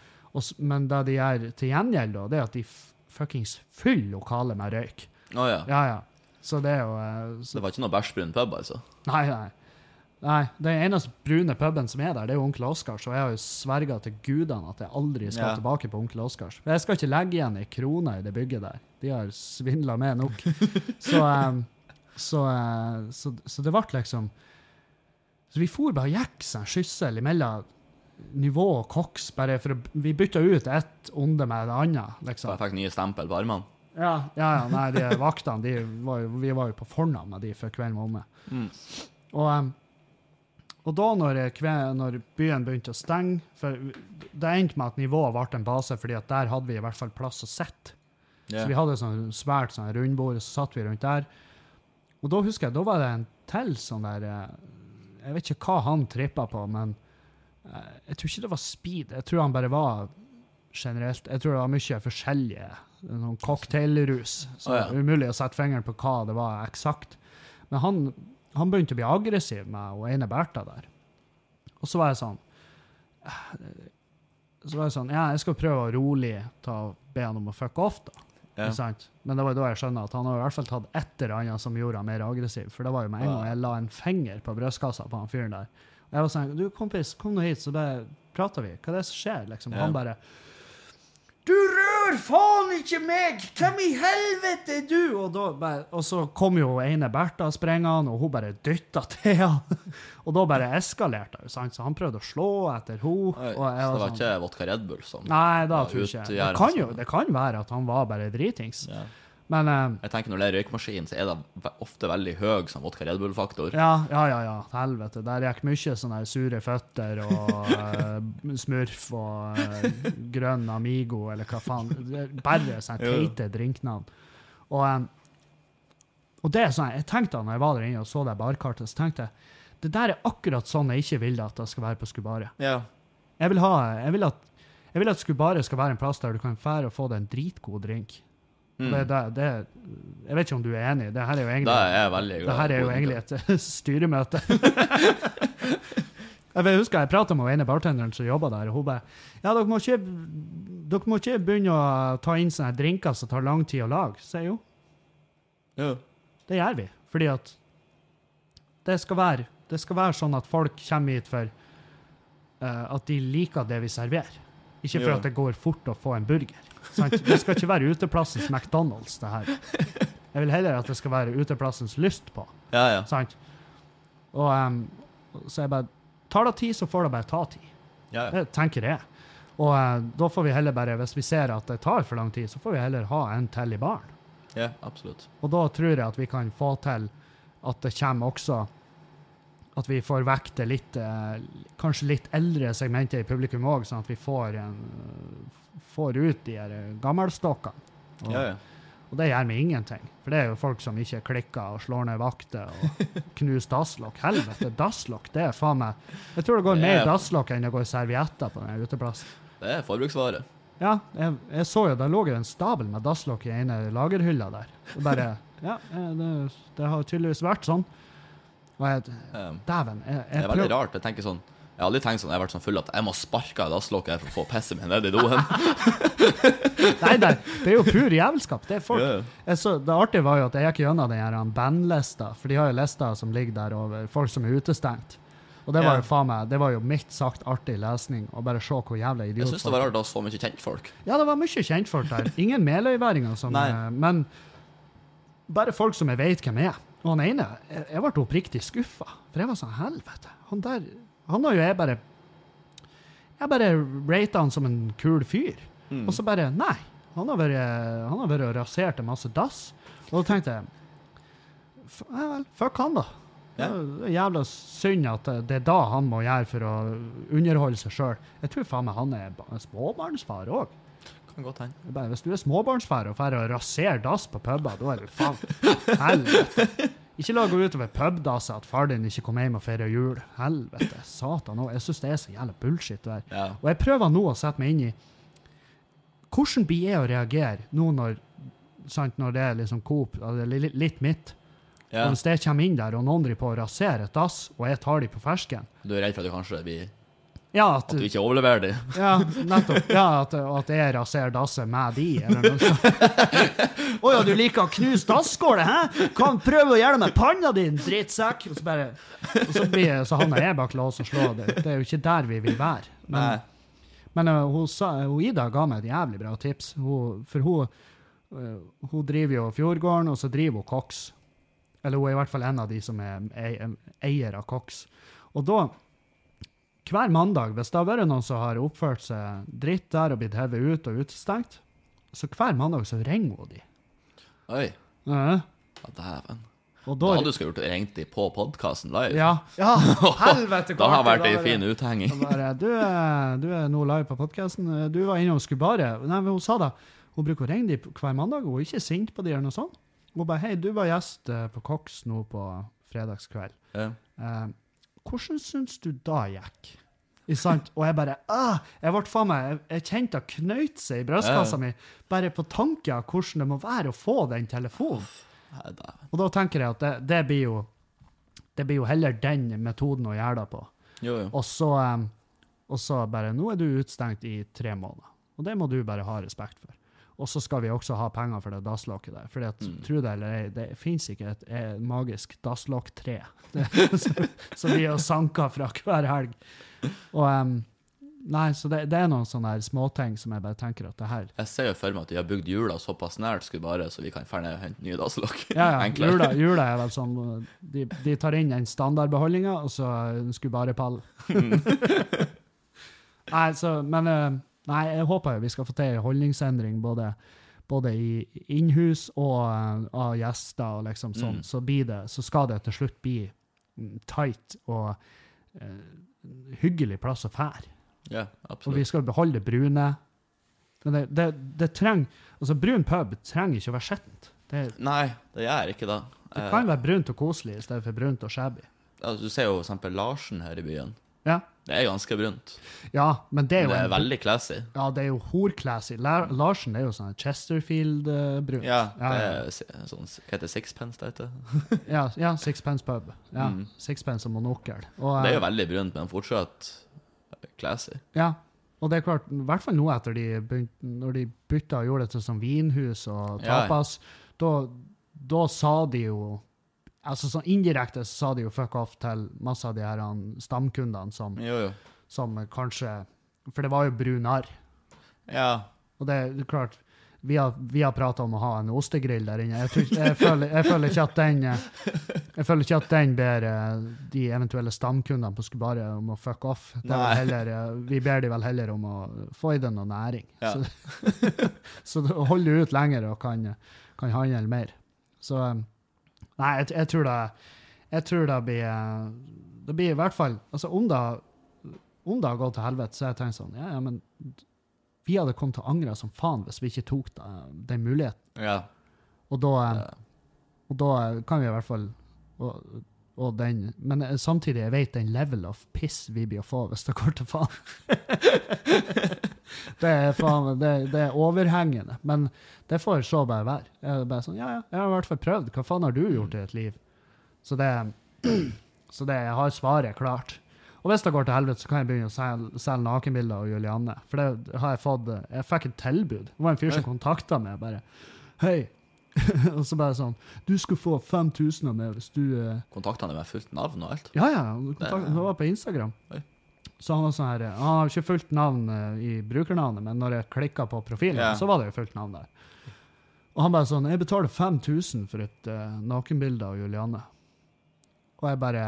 Men det de gjør til gjengjeld, da, det er at de fuckings fyller lokalet med røyk. Oh, ja. Ja, ja. Så det er jo eh, så, Det var ikke noe bæsjbrun pub, altså? Nei, nei. Nei, Den eneste brune puben som er der, det er jo Onkel Oskars, og jeg har jo sverga til gudene at jeg aldri skal Ja. tilbake på Onkel Oskars. Jeg skal ikke legge igjen ei krone i det bygget der. De har svindla med nok. [LAUGHS] så, um, så, uh, så, så det ble liksom Så vi for bare gikk en skyssel imellom nivå og koks, bare for å Vi bytta ut ett onde med det andre, Så liksom. jeg fikk nye stempel på armene? Ja, ja, ja, nei, de vaktene, de var jo, vi var jo på fornavn med de før kvelden var omme. Mm. Og, em, og da når, eh, når byen begynte å stenge, for det endte med at nivået ble en base, fordi at der hadde vi i hvert fall plass å sitte. Yeah. Så vi hadde sånn svært sånn rundbord, så satt vi rundt der. Og da husker jeg, da var det en til sånn der eh, Jeg vet ikke hva han trippa på, men eh, jeg tror ikke det var speed. Jeg tror han bare var generelt Jeg tror det var mye forskjellige noen cocktailrus. Så oh, ja. det umulig å sette fingeren på hva det var eksakt. Men han, han begynte å bli aggressiv med hun ene Bertha der. Og så var jeg sånn Så var jeg sånn Ja, jeg skal prøve å rolig ta, be han om å fuck off, da. Ja. Sant? Men det var da jeg skjønner at han har i hvert fall tatt et eller annet som gjorde han mer aggressiv. For det var jo med en gang jeg la en finger på brystkassa på han fyren der. Og jeg var sånn Du, kompis, kom nå hit, så bare prater vi. Hva er det som skjer? Liksom. Ja. Han bare Du rør faen ikke meg! Hvem i helvete er du? Og, da og så kom jo ene Bertha sprengende, og hun bare dytta til han. [LAUGHS] Og da bare eskalerte det. sant? Så han prøvde å slå etter henne. Så det var sånn, ikke vodka Red Bull som Nei, da tror jeg ikke. Det kan jo altså. det kan være at han var bare dritings. ja. Men eh, Jeg tenker Når det er røykmaskin, så er det ofte veldig høy sånn vodka Red Bull-faktor. ja, ja, ja, ja. Helvete. Der gikk mye sånne sure føtter og uh, [LAUGHS] smurf og uh, grønn Amigo, eller hva faen. Bare sånne teite drinknavn. Og, um, og det er sånn, jeg tenkte da når jeg var der inne og så det barkartet, så tenkte jeg det der er akkurat sånn jeg ikke vil at det skal være på Skubare. Ja. Jeg vil, ha, jeg vil at jeg vil at Skubare skal være en plass der du kan fære og få deg en dritgod drink. Mm. Det, det, jeg vet ikke om du er enig. Det her er jo egentlig det er veldig glad. det er jo egentlig et [LAUGHS] styremøte. [LAUGHS] jeg husker jeg prata med ene bartenderen som jobba der, og hun bare Ja, dere må, ikke, dere må ikke begynne å ta inn sånne drinker som tar lang tid å lage. sier hun. ja. det gjør vi. Fordi at det skal være, det skal være sånn at folk kommer hit for uh, at de liker det vi serverer. Ikke for Ja. at det går fort å få en burger. Sant? Det skal ikke være uteplassens McDonald's, det her. Jeg vil heller at det skal være uteplassens lyst på. ja, ja. Sant? Og um, så jeg bare Tar det tid, så får det bare ta tid. ja, ja. Det tenker jeg. Og uh, da får vi heller bare, hvis vi ser at det tar for lang tid, så får vi heller ha en til i baren. ja absolutt. Og da tror jeg at vi kan få til at det kommer også At vi får vekk det litt eh, Kanskje litt eldre segmentet i publikum òg, sånn at vi får, en, får ut de her eh, gammelstokkene. Og, Ja, ja. og det gjør meg ingenting. For det er jo folk som ikke klikker og slår ned vakter og [LAUGHS] knuser dasslokk. Helvete, dasslokk, det er faen meg Jeg tror det går Det mer er- dasslokk enn det går servietter på den uteplassen. Det er forbruksvare. Ja, jeg, jeg så jo, der lå jo en stabel med dasslokk i ene lagerhylla der. Og bare [LAUGHS] Ja, eh, det, det har tydeligvis vært sånn. Og jeg Dæven. Jeg, det er veldig prøv- rart. Jeg tenker sånn Jeg har aldri tenkt sånn Jeg har vært sånn full at jeg må sparke av dasslokket for å få pisset mitt ned i doen. [LAUGHS] Nei, nei, det er jo pur jævelskap. Det er folk ja. så, Det artige var jo at jeg gikk gjennom den her bandlista, for de har jo lister som ligger der over folk som er utestengt. Og det var jo faen meg, det var jo mildt sagt artig lesning, å bare se hvor jævla Jeg idiot syns det var rart å ha så mye kjentfolk. Ja, det var mye kjentfolk der. Ingen meløyværinger, som, eh, men bare folk som jeg vet hvem er. Og han ene, jeg, jeg ble oppriktig skuffa, for jeg var sånn helvete. Han der Han har jo jeg bare Jeg bare rata han som en kul fyr. Mm. Og så bare Nei. Han har vært, han har vært og rasert en masse dass. Og da tenkte jeg Ja vel, fuck han, da. Det er jævla synd at det- er da han må gjøre for å underholde seg sjøl. Jeg tror faen meg han er småbarnsfar òg. Kan godt hende. Hvis du er småbarnsfar og drar og raserer dass på puber, da er det faen [LAUGHS] helvete. Ikke la gå utover pubdasset at far din ikke kom hjem og feira jul. Helvete. Satan òg. Jeg syns det er så jævla bullshit. Der. Ja. Og jeg prøver nå å sette meg inn i hvordan blir jeg å reagere nå når, sant, når det er liksom Coop, litt, litt mitt. ja. Hvis jeg kommer inn der, og noen driver på å rasere et dass, og jeg tar de på fersken Du er redd for at du kanskje blir Ja, at, At du ikke overleverer dem? [LAUGHS] ja nettopp. Ja, at, at jeg raserer dasset med de, eller noe sånt. [LAUGHS] Å ja, du liker å knuse dasskålet, hæ? Kan prøve å gjøre det med panna din, drittsekk! Og så bare og så, blir, så havner jeg bak lås og slå. Det, det er jo ikke der vi vil være. Men, Men uh, hun, sa, hun Ida ga meg et jævlig bra tips. Hun, for hun, uh, hun driver jo Fjordgården, og så driver hun Cox. Eller hun er i hvert fall en av de som er eier av Cox. Og da, hver mandag, hvis det har vært noen som har oppført seg dritt der og blitt hevet ut og utestengt, så hver mandag så ringer hun de. Oi. Uh, Ja, dæven. Da da, hadde du skulle gjort det ringt de på podkasten live. ja, [LAUGHS] ja, helvete! Da har vært ei artig fin uthenging. Bare, du, er- du er nå live på podkasten. Du var inne og skulle bare Nei, hun sa da Hun bruker å ringe de hver mandag, hun er ikke sint på de eller noe sånt. Hun bare Hei, du var gjest eh, på Cox nå på fredagskveld. Ja. Eh, hvordan syns du da gikk? Og jeg bare ah, Jeg ble faen meg Jeg, jeg kjente det knøyt seg i brystkassa mi bare på tanken av hvordan det må være å få den telefonen. Og da tenker jeg at det, det blir jo Det blir jo heller den metoden å gjøre det på. Jo, jo. Og så, em, og så bare Nå er du utestengt i tre måneder. Og det må du bare ha respekt for. Og så skal vi også ha penger for det dasslokket der. For Mm. tro det eller ei, det fins ikke et, et magisk dasslokk-tre [LAUGHS] som vi har sanka fra hver helg. Og um, Nei, så det, det er noen sånne småting som jeg bare tenker at det her Jeg ser jo for meg at de har bygd jula såpass nært skulle bare så vi kan dra ned og hente nye dasslokk. Ja, ja. [LAUGHS] Enklere. Jula, jula er vel sånn De, de tar inn den standardbeholdninga, og så skulle bare pall. [LAUGHS] nei, så Men eh, Nei, jeg håper vi skal få til en holdningsendring både, både i innhus og eh, av gjester og liksom sånn. Mm. Så det Så skal det til slutt bli mm, tight og uh, hyggelig plass å fære. Ja, absolutt. Og vi skal beholde det brune. Men det, det, det trenger Altså, brun pub trenger ikke å være skittent. Nei, det gjør ikke det. det Eh, kan være brunt og koselig i stedet for brunt og shabby. altså, du ser jo for eksempel Larsen her i byen. Ja, Det er ganske brunt. ja men det er jo, Det er en, veldig classy. ja, det er jo hor-classy. Larsen er jo sånn Chesterfield-brunt. Ja, ja, det er sånn Hva heter? Sixpence det heter? [LAUGHS] ja, ja, [LAUGHS] Sixpence pub. Ja, Mm. Sixpence og monokkel. Og, Det er jo eh, veldig brunt, men fortsatt classy. ja, og det er klart, i hvert fall nå etter de begynte, når de bytta og gjorde det til sånn vinhus og Ja. tapas, da, da sa de jo Altså sånn indirekte så sa de jo fuck off til masse av de her stamkundene som, Jo, jo. som kanskje For det var jo brunar. Ja. Og det er klart, vi har, vi har prata om å ha en ostegrill der inne. Jeg, tror, jeg, føler, jeg føler ikke at den jeg føler ikke at den ber eh, de eventuelle stamkundene på Skubare om å fuck off. Det er heller, eh, vi ber de vel heller om å få i deg noe næring. Ja. Så, [LAUGHS] så holder ut lenger og kan, kan handle mer. Så eh, Nei, jeg, jeg tror det jeg tror det blir eh, Det blir i hvert fall altså Om det, om det har gått til helvete, så har jeg tenkt sånn Ja, ja, men vi hadde kommet til å angre som faen hvis vi ikke tok den muligheten. ja. Og da, Ja. og da kan vi i hvert fall og, og den, Men eh, samtidig, jeg vet den level of piss vi blir å få hvis det går til faen. [LAUGHS] det, er faen det, det er overhengende. Men det får så bare være. Jeg bare sånn, ja, ja, jeg har i hvert fall prøvd. Hva faen har du gjort i et liv? Så det, så det jeg har svaret klart. Og hvis det går til helvete, så kan jeg begynne å selge, selge nakenbilder av Julianne. For det har jeg fått Jeg fikk et tilbud. Det var en fyr som kontakta meg bare. Hei. [LAUGHS] og så bare sånn Du skal få 5000 av meg hvis du eh, Kontakta han med fullt navn og alt? Ja, ja. kontakt- det var på Instagram. Oi. Så han var sånn her Han har ikke fulgt navn eh, i brukernavnet, men når jeg klikka på profilen, yeah. så var det jo fullt navn der. Og han bare sånn Jeg betaler 5000 for et uh, nakenbilde av Julianne. Og jeg bare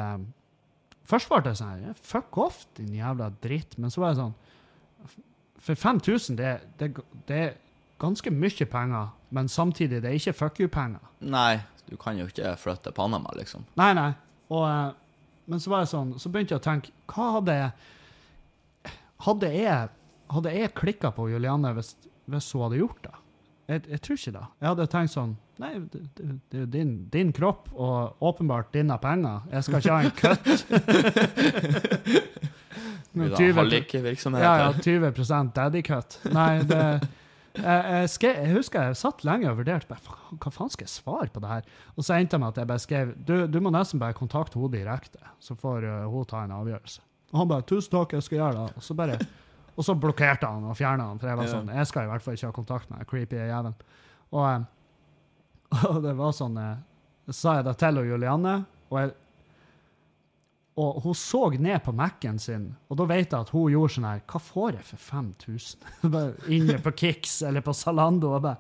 Først ble jeg sånn her Fuck off, din jævla dritt. Men så var jeg sånn For 5000, det, det, det er ganske mye penger, men samtidig det er ikke fuck you-penger. Nei, du kan jo ikke flytte Panama, liksom. Nei, nei. Og, uh, men så var jeg sånn, så begynte jeg å tenke Hva hadde jeg Hadde jeg, hadde jeg klikka på Juliane hvis, hvis hun hadde gjort det? Jeg, jeg tror ikke det. Jeg hadde tenkt sånn Nei, det, det, det er jo din, din kropp og åpenbart dine penger. Jeg skal ikke ha en kutt. Blir det 20 hallikvirksomhet ja, ja, 20 daddy cut. Nei, det jeg, jeg, skrev, jeg husker jeg satt lenge og vurderte hva faen skal jeg svare på det her. Og så endte jeg med at jeg bare skrev du, du må nesten bare kontakte henne direkte, så får uh, hun ta en avgjørelse. Og han bare 'tusen takk, jeg skal gjøre det'. Og så bare og så blokkerte han og fjerna han, for jeg var sånn Jeg skal i hvert fall ikke ha kontakt med den creepy jævelen. Og, eh, [LAUGHS] og det var sånn eh, Så sa jeg det til Julianne, og jeg og hun så ned på Mac-en sin, og da vet jeg at hun gjorde sånn her Hva får jeg for 5000? [LAUGHS] Bare Inne på Kix eller på Zalando. Og bare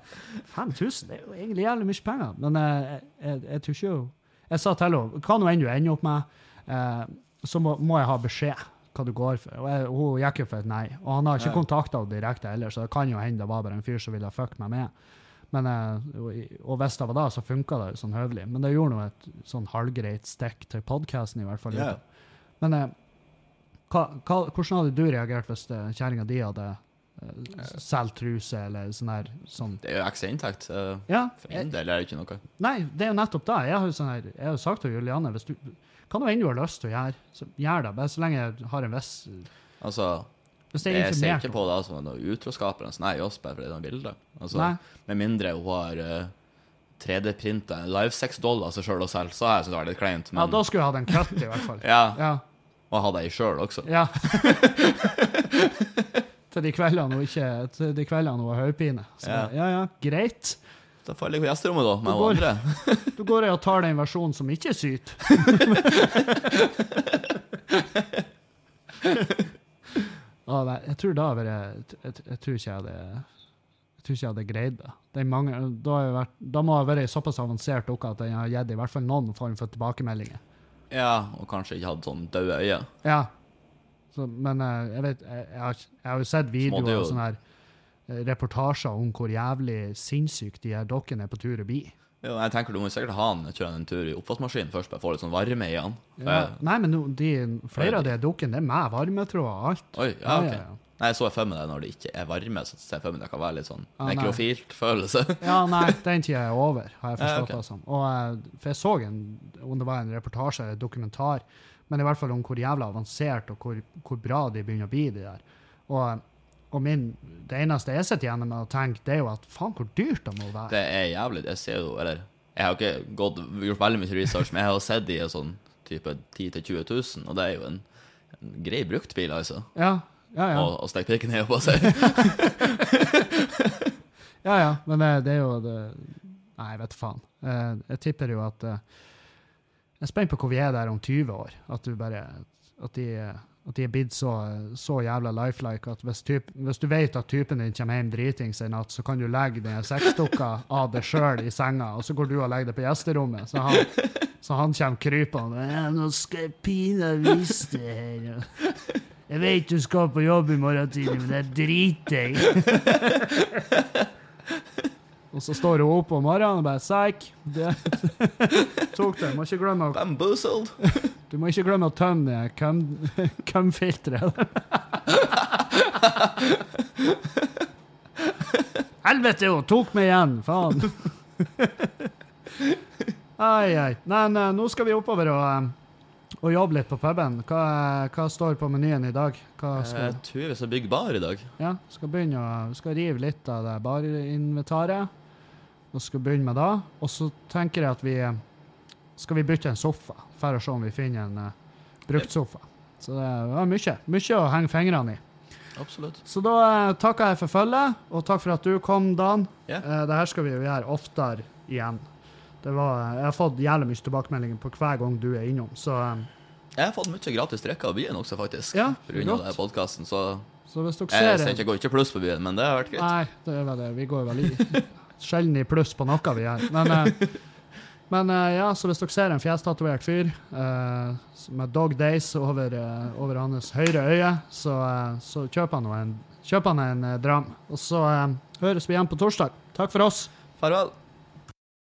5000? Det er jo egentlig jævlig mye penger. Men eh, jeg, jeg, jeg tror ikke hun Jeg sa til henne hva nå enn du ender opp med, eh, så må, må jeg ha beskjed hva du går for. Og jeg, hun gikk jo for et nei. Og han har ikke kontakta henne direkte heller, så det kan jo hende det var bare en fyr som ville fucke meg med. Men, eh, og, hvis det var da, så funka det sånn høvelig. Men det gjorde nå et sånn halvgreit stikk til podkasten, i hvert fall. Yeah. Men eh, hva, hva, hvordan hadde du reagert hvis uh, kjerringa di hadde solgt truse eller sånn her sånn? Det er jo ekstra inntekt. eh, Ja, For min del er det ikke noe. nei, det er jo nettopp det. Jeg har jo sånn her, jeg har jo sagt til Julianne hvis du, Hva nå enn du har lyst til å gjøre, så gjør det. Bare så lenge jeg har en viss Altså, Hvis er jeg ser ikke på det som noe utroskap eller noe sånt, bare fordi det er noe bilde. Altså, Nei. med mindre hun har uh, 3D-printa en livesex-doll av seg sjøl og selv, så har jeg syntes det var litt kleint. Men... Ja, da skulle jeg hatt en cut, i hvert fall. [LAUGHS] ja, Ja. og ha deg i sjøl også. ja. [LAUGHS] til de kveldene hun ikke Til de kveldene hun har hodepine. Ja. ja, ja, greit. Da faller jeg på gjesterommet, da, med Du går- andre. [LAUGHS] Da går jeg og tar den versjonen som ikke er syt. [LAUGHS] ah, nei, jeg tror da hadde jeg, jeg, jeg tror ikke jeg hadde Jeg tror ikke jeg hadde greid det. det mange, da, har jeg vært, da må jeg være såpass avansert dere at jeg har gitt i hvert fall noen form for tilbakemeldinger. Ja, og kanskje ikke hatt sånn døde øyne. Ja. Så, men eh, jeg vet jeg, har, jeg har jo sett videoer og sånn her reportasjer om hvor jævlig sinnssykt de her dokkene er på tur å bli. Jo, jeg tenker Du må sikkert ha han kjøre en tur i oppvaskmaskinen først, bare få litt sånn varme i han. Ja. jeg- Nei, men de, flere av de dukkene det er med varmetråd og alt. Oi, ja, ok. ja. Nei, jeg så for meg det når det ikke er varme, så ser jeg for meg det kan være litt sånn Ah, nekrofilt følelse. [LAUGHS] Ja, nei, den tida er over, har jeg forstått ok. okay. som. Og, eh, for jeg så en, om det var en reportasje eller dokumentar, men i hvert fall om hvor jævla avansert og hvor, hvor bra de begynner å bli, de der. Og, og min, det eneste jeg sitter igjen med å tenke, det er jo at faen, hvor dyrt det må være. Det er jævlig. Jeg ser jo, eller Jeg har ikke gått, gjort veldig mye research, men jeg har sett de i sånn type 10 000-20 000, og det er jo en, en grei bruktbil, altså. Ja, ja, ja. Og, og stikke pikken ned på seg. [LAUGHS] ja, ja. Men det, det er jo det, Nei, jeg vet faen. Jeg, Jeg tipper jo at eh, Jeg er spent på hvor vi er der om 20 år. At du bare At de, at de er blitt så, så jævla lifelike at hvis, typ, hvis du vet at typen din kommer hjem dritings en natt, så kan du legge den sexdukka av deg sjøl i senga, og så går du og legger det på gjesterommet. Så han, så han kommer krypende. «Ja, 'Nå skal jeg pinadø vise det her.' Jeg vet du skal på jobb i morgen tidlig, men det driter i. [LAUGHS] Og så står hun opp om morgenen og bare 'Psyk'. Det [LAUGHS] tok det. Må ikke glemme å, Bamboozled. [LAUGHS] du må ikke glemme å tømme det cum-filteret. Helvete, hun tok meg igjen! Faen. [LAUGHS] Ai, ai. Nei, nei, nå skal vi oppover og, eh, og jobbe litt på puben. Hva, hva står på menyen i dag? Hva skal Jeg tror vi skal bygge bar i dag. ja, skal begynne å skal rive litt av det barinventaret. Og skal begynne med det. Og så tenker jeg at vi eh, skal vi bytte en sofa, for å se om vi finner en uh, brukt sofa. Så det var mye. Mye å henge fingrene i. Absolutt. Så da uh, takker jeg for følget, og takk for at du kom, Dan. Yeah. Uh, det her skal vi jo gjøre oftere igjen. Det var, jeg har fått jævlig mye tilbakemeldinger på hver gang du er innom, så, eh, Jeg har fått mye gratis drikke av byen også, faktisk. Ja, pga. podkasten, så så jeg ser jeg går ikke pluss på byen, men det har vært greit. Nei, det er vel det. Vi går vel i [LAUGHS] sjelden i pluss på noe vi gjør. Men, eh, [LAUGHS] men eh, ja, så hvis dere ser en fjestatovert fyr eh, med Dog Days over, eh, over hans høyre øye, så, eh, så kjøper han en, kjøp en eh, dram. Og så høres vi igjen på torsdag. Takk for oss. Farvel.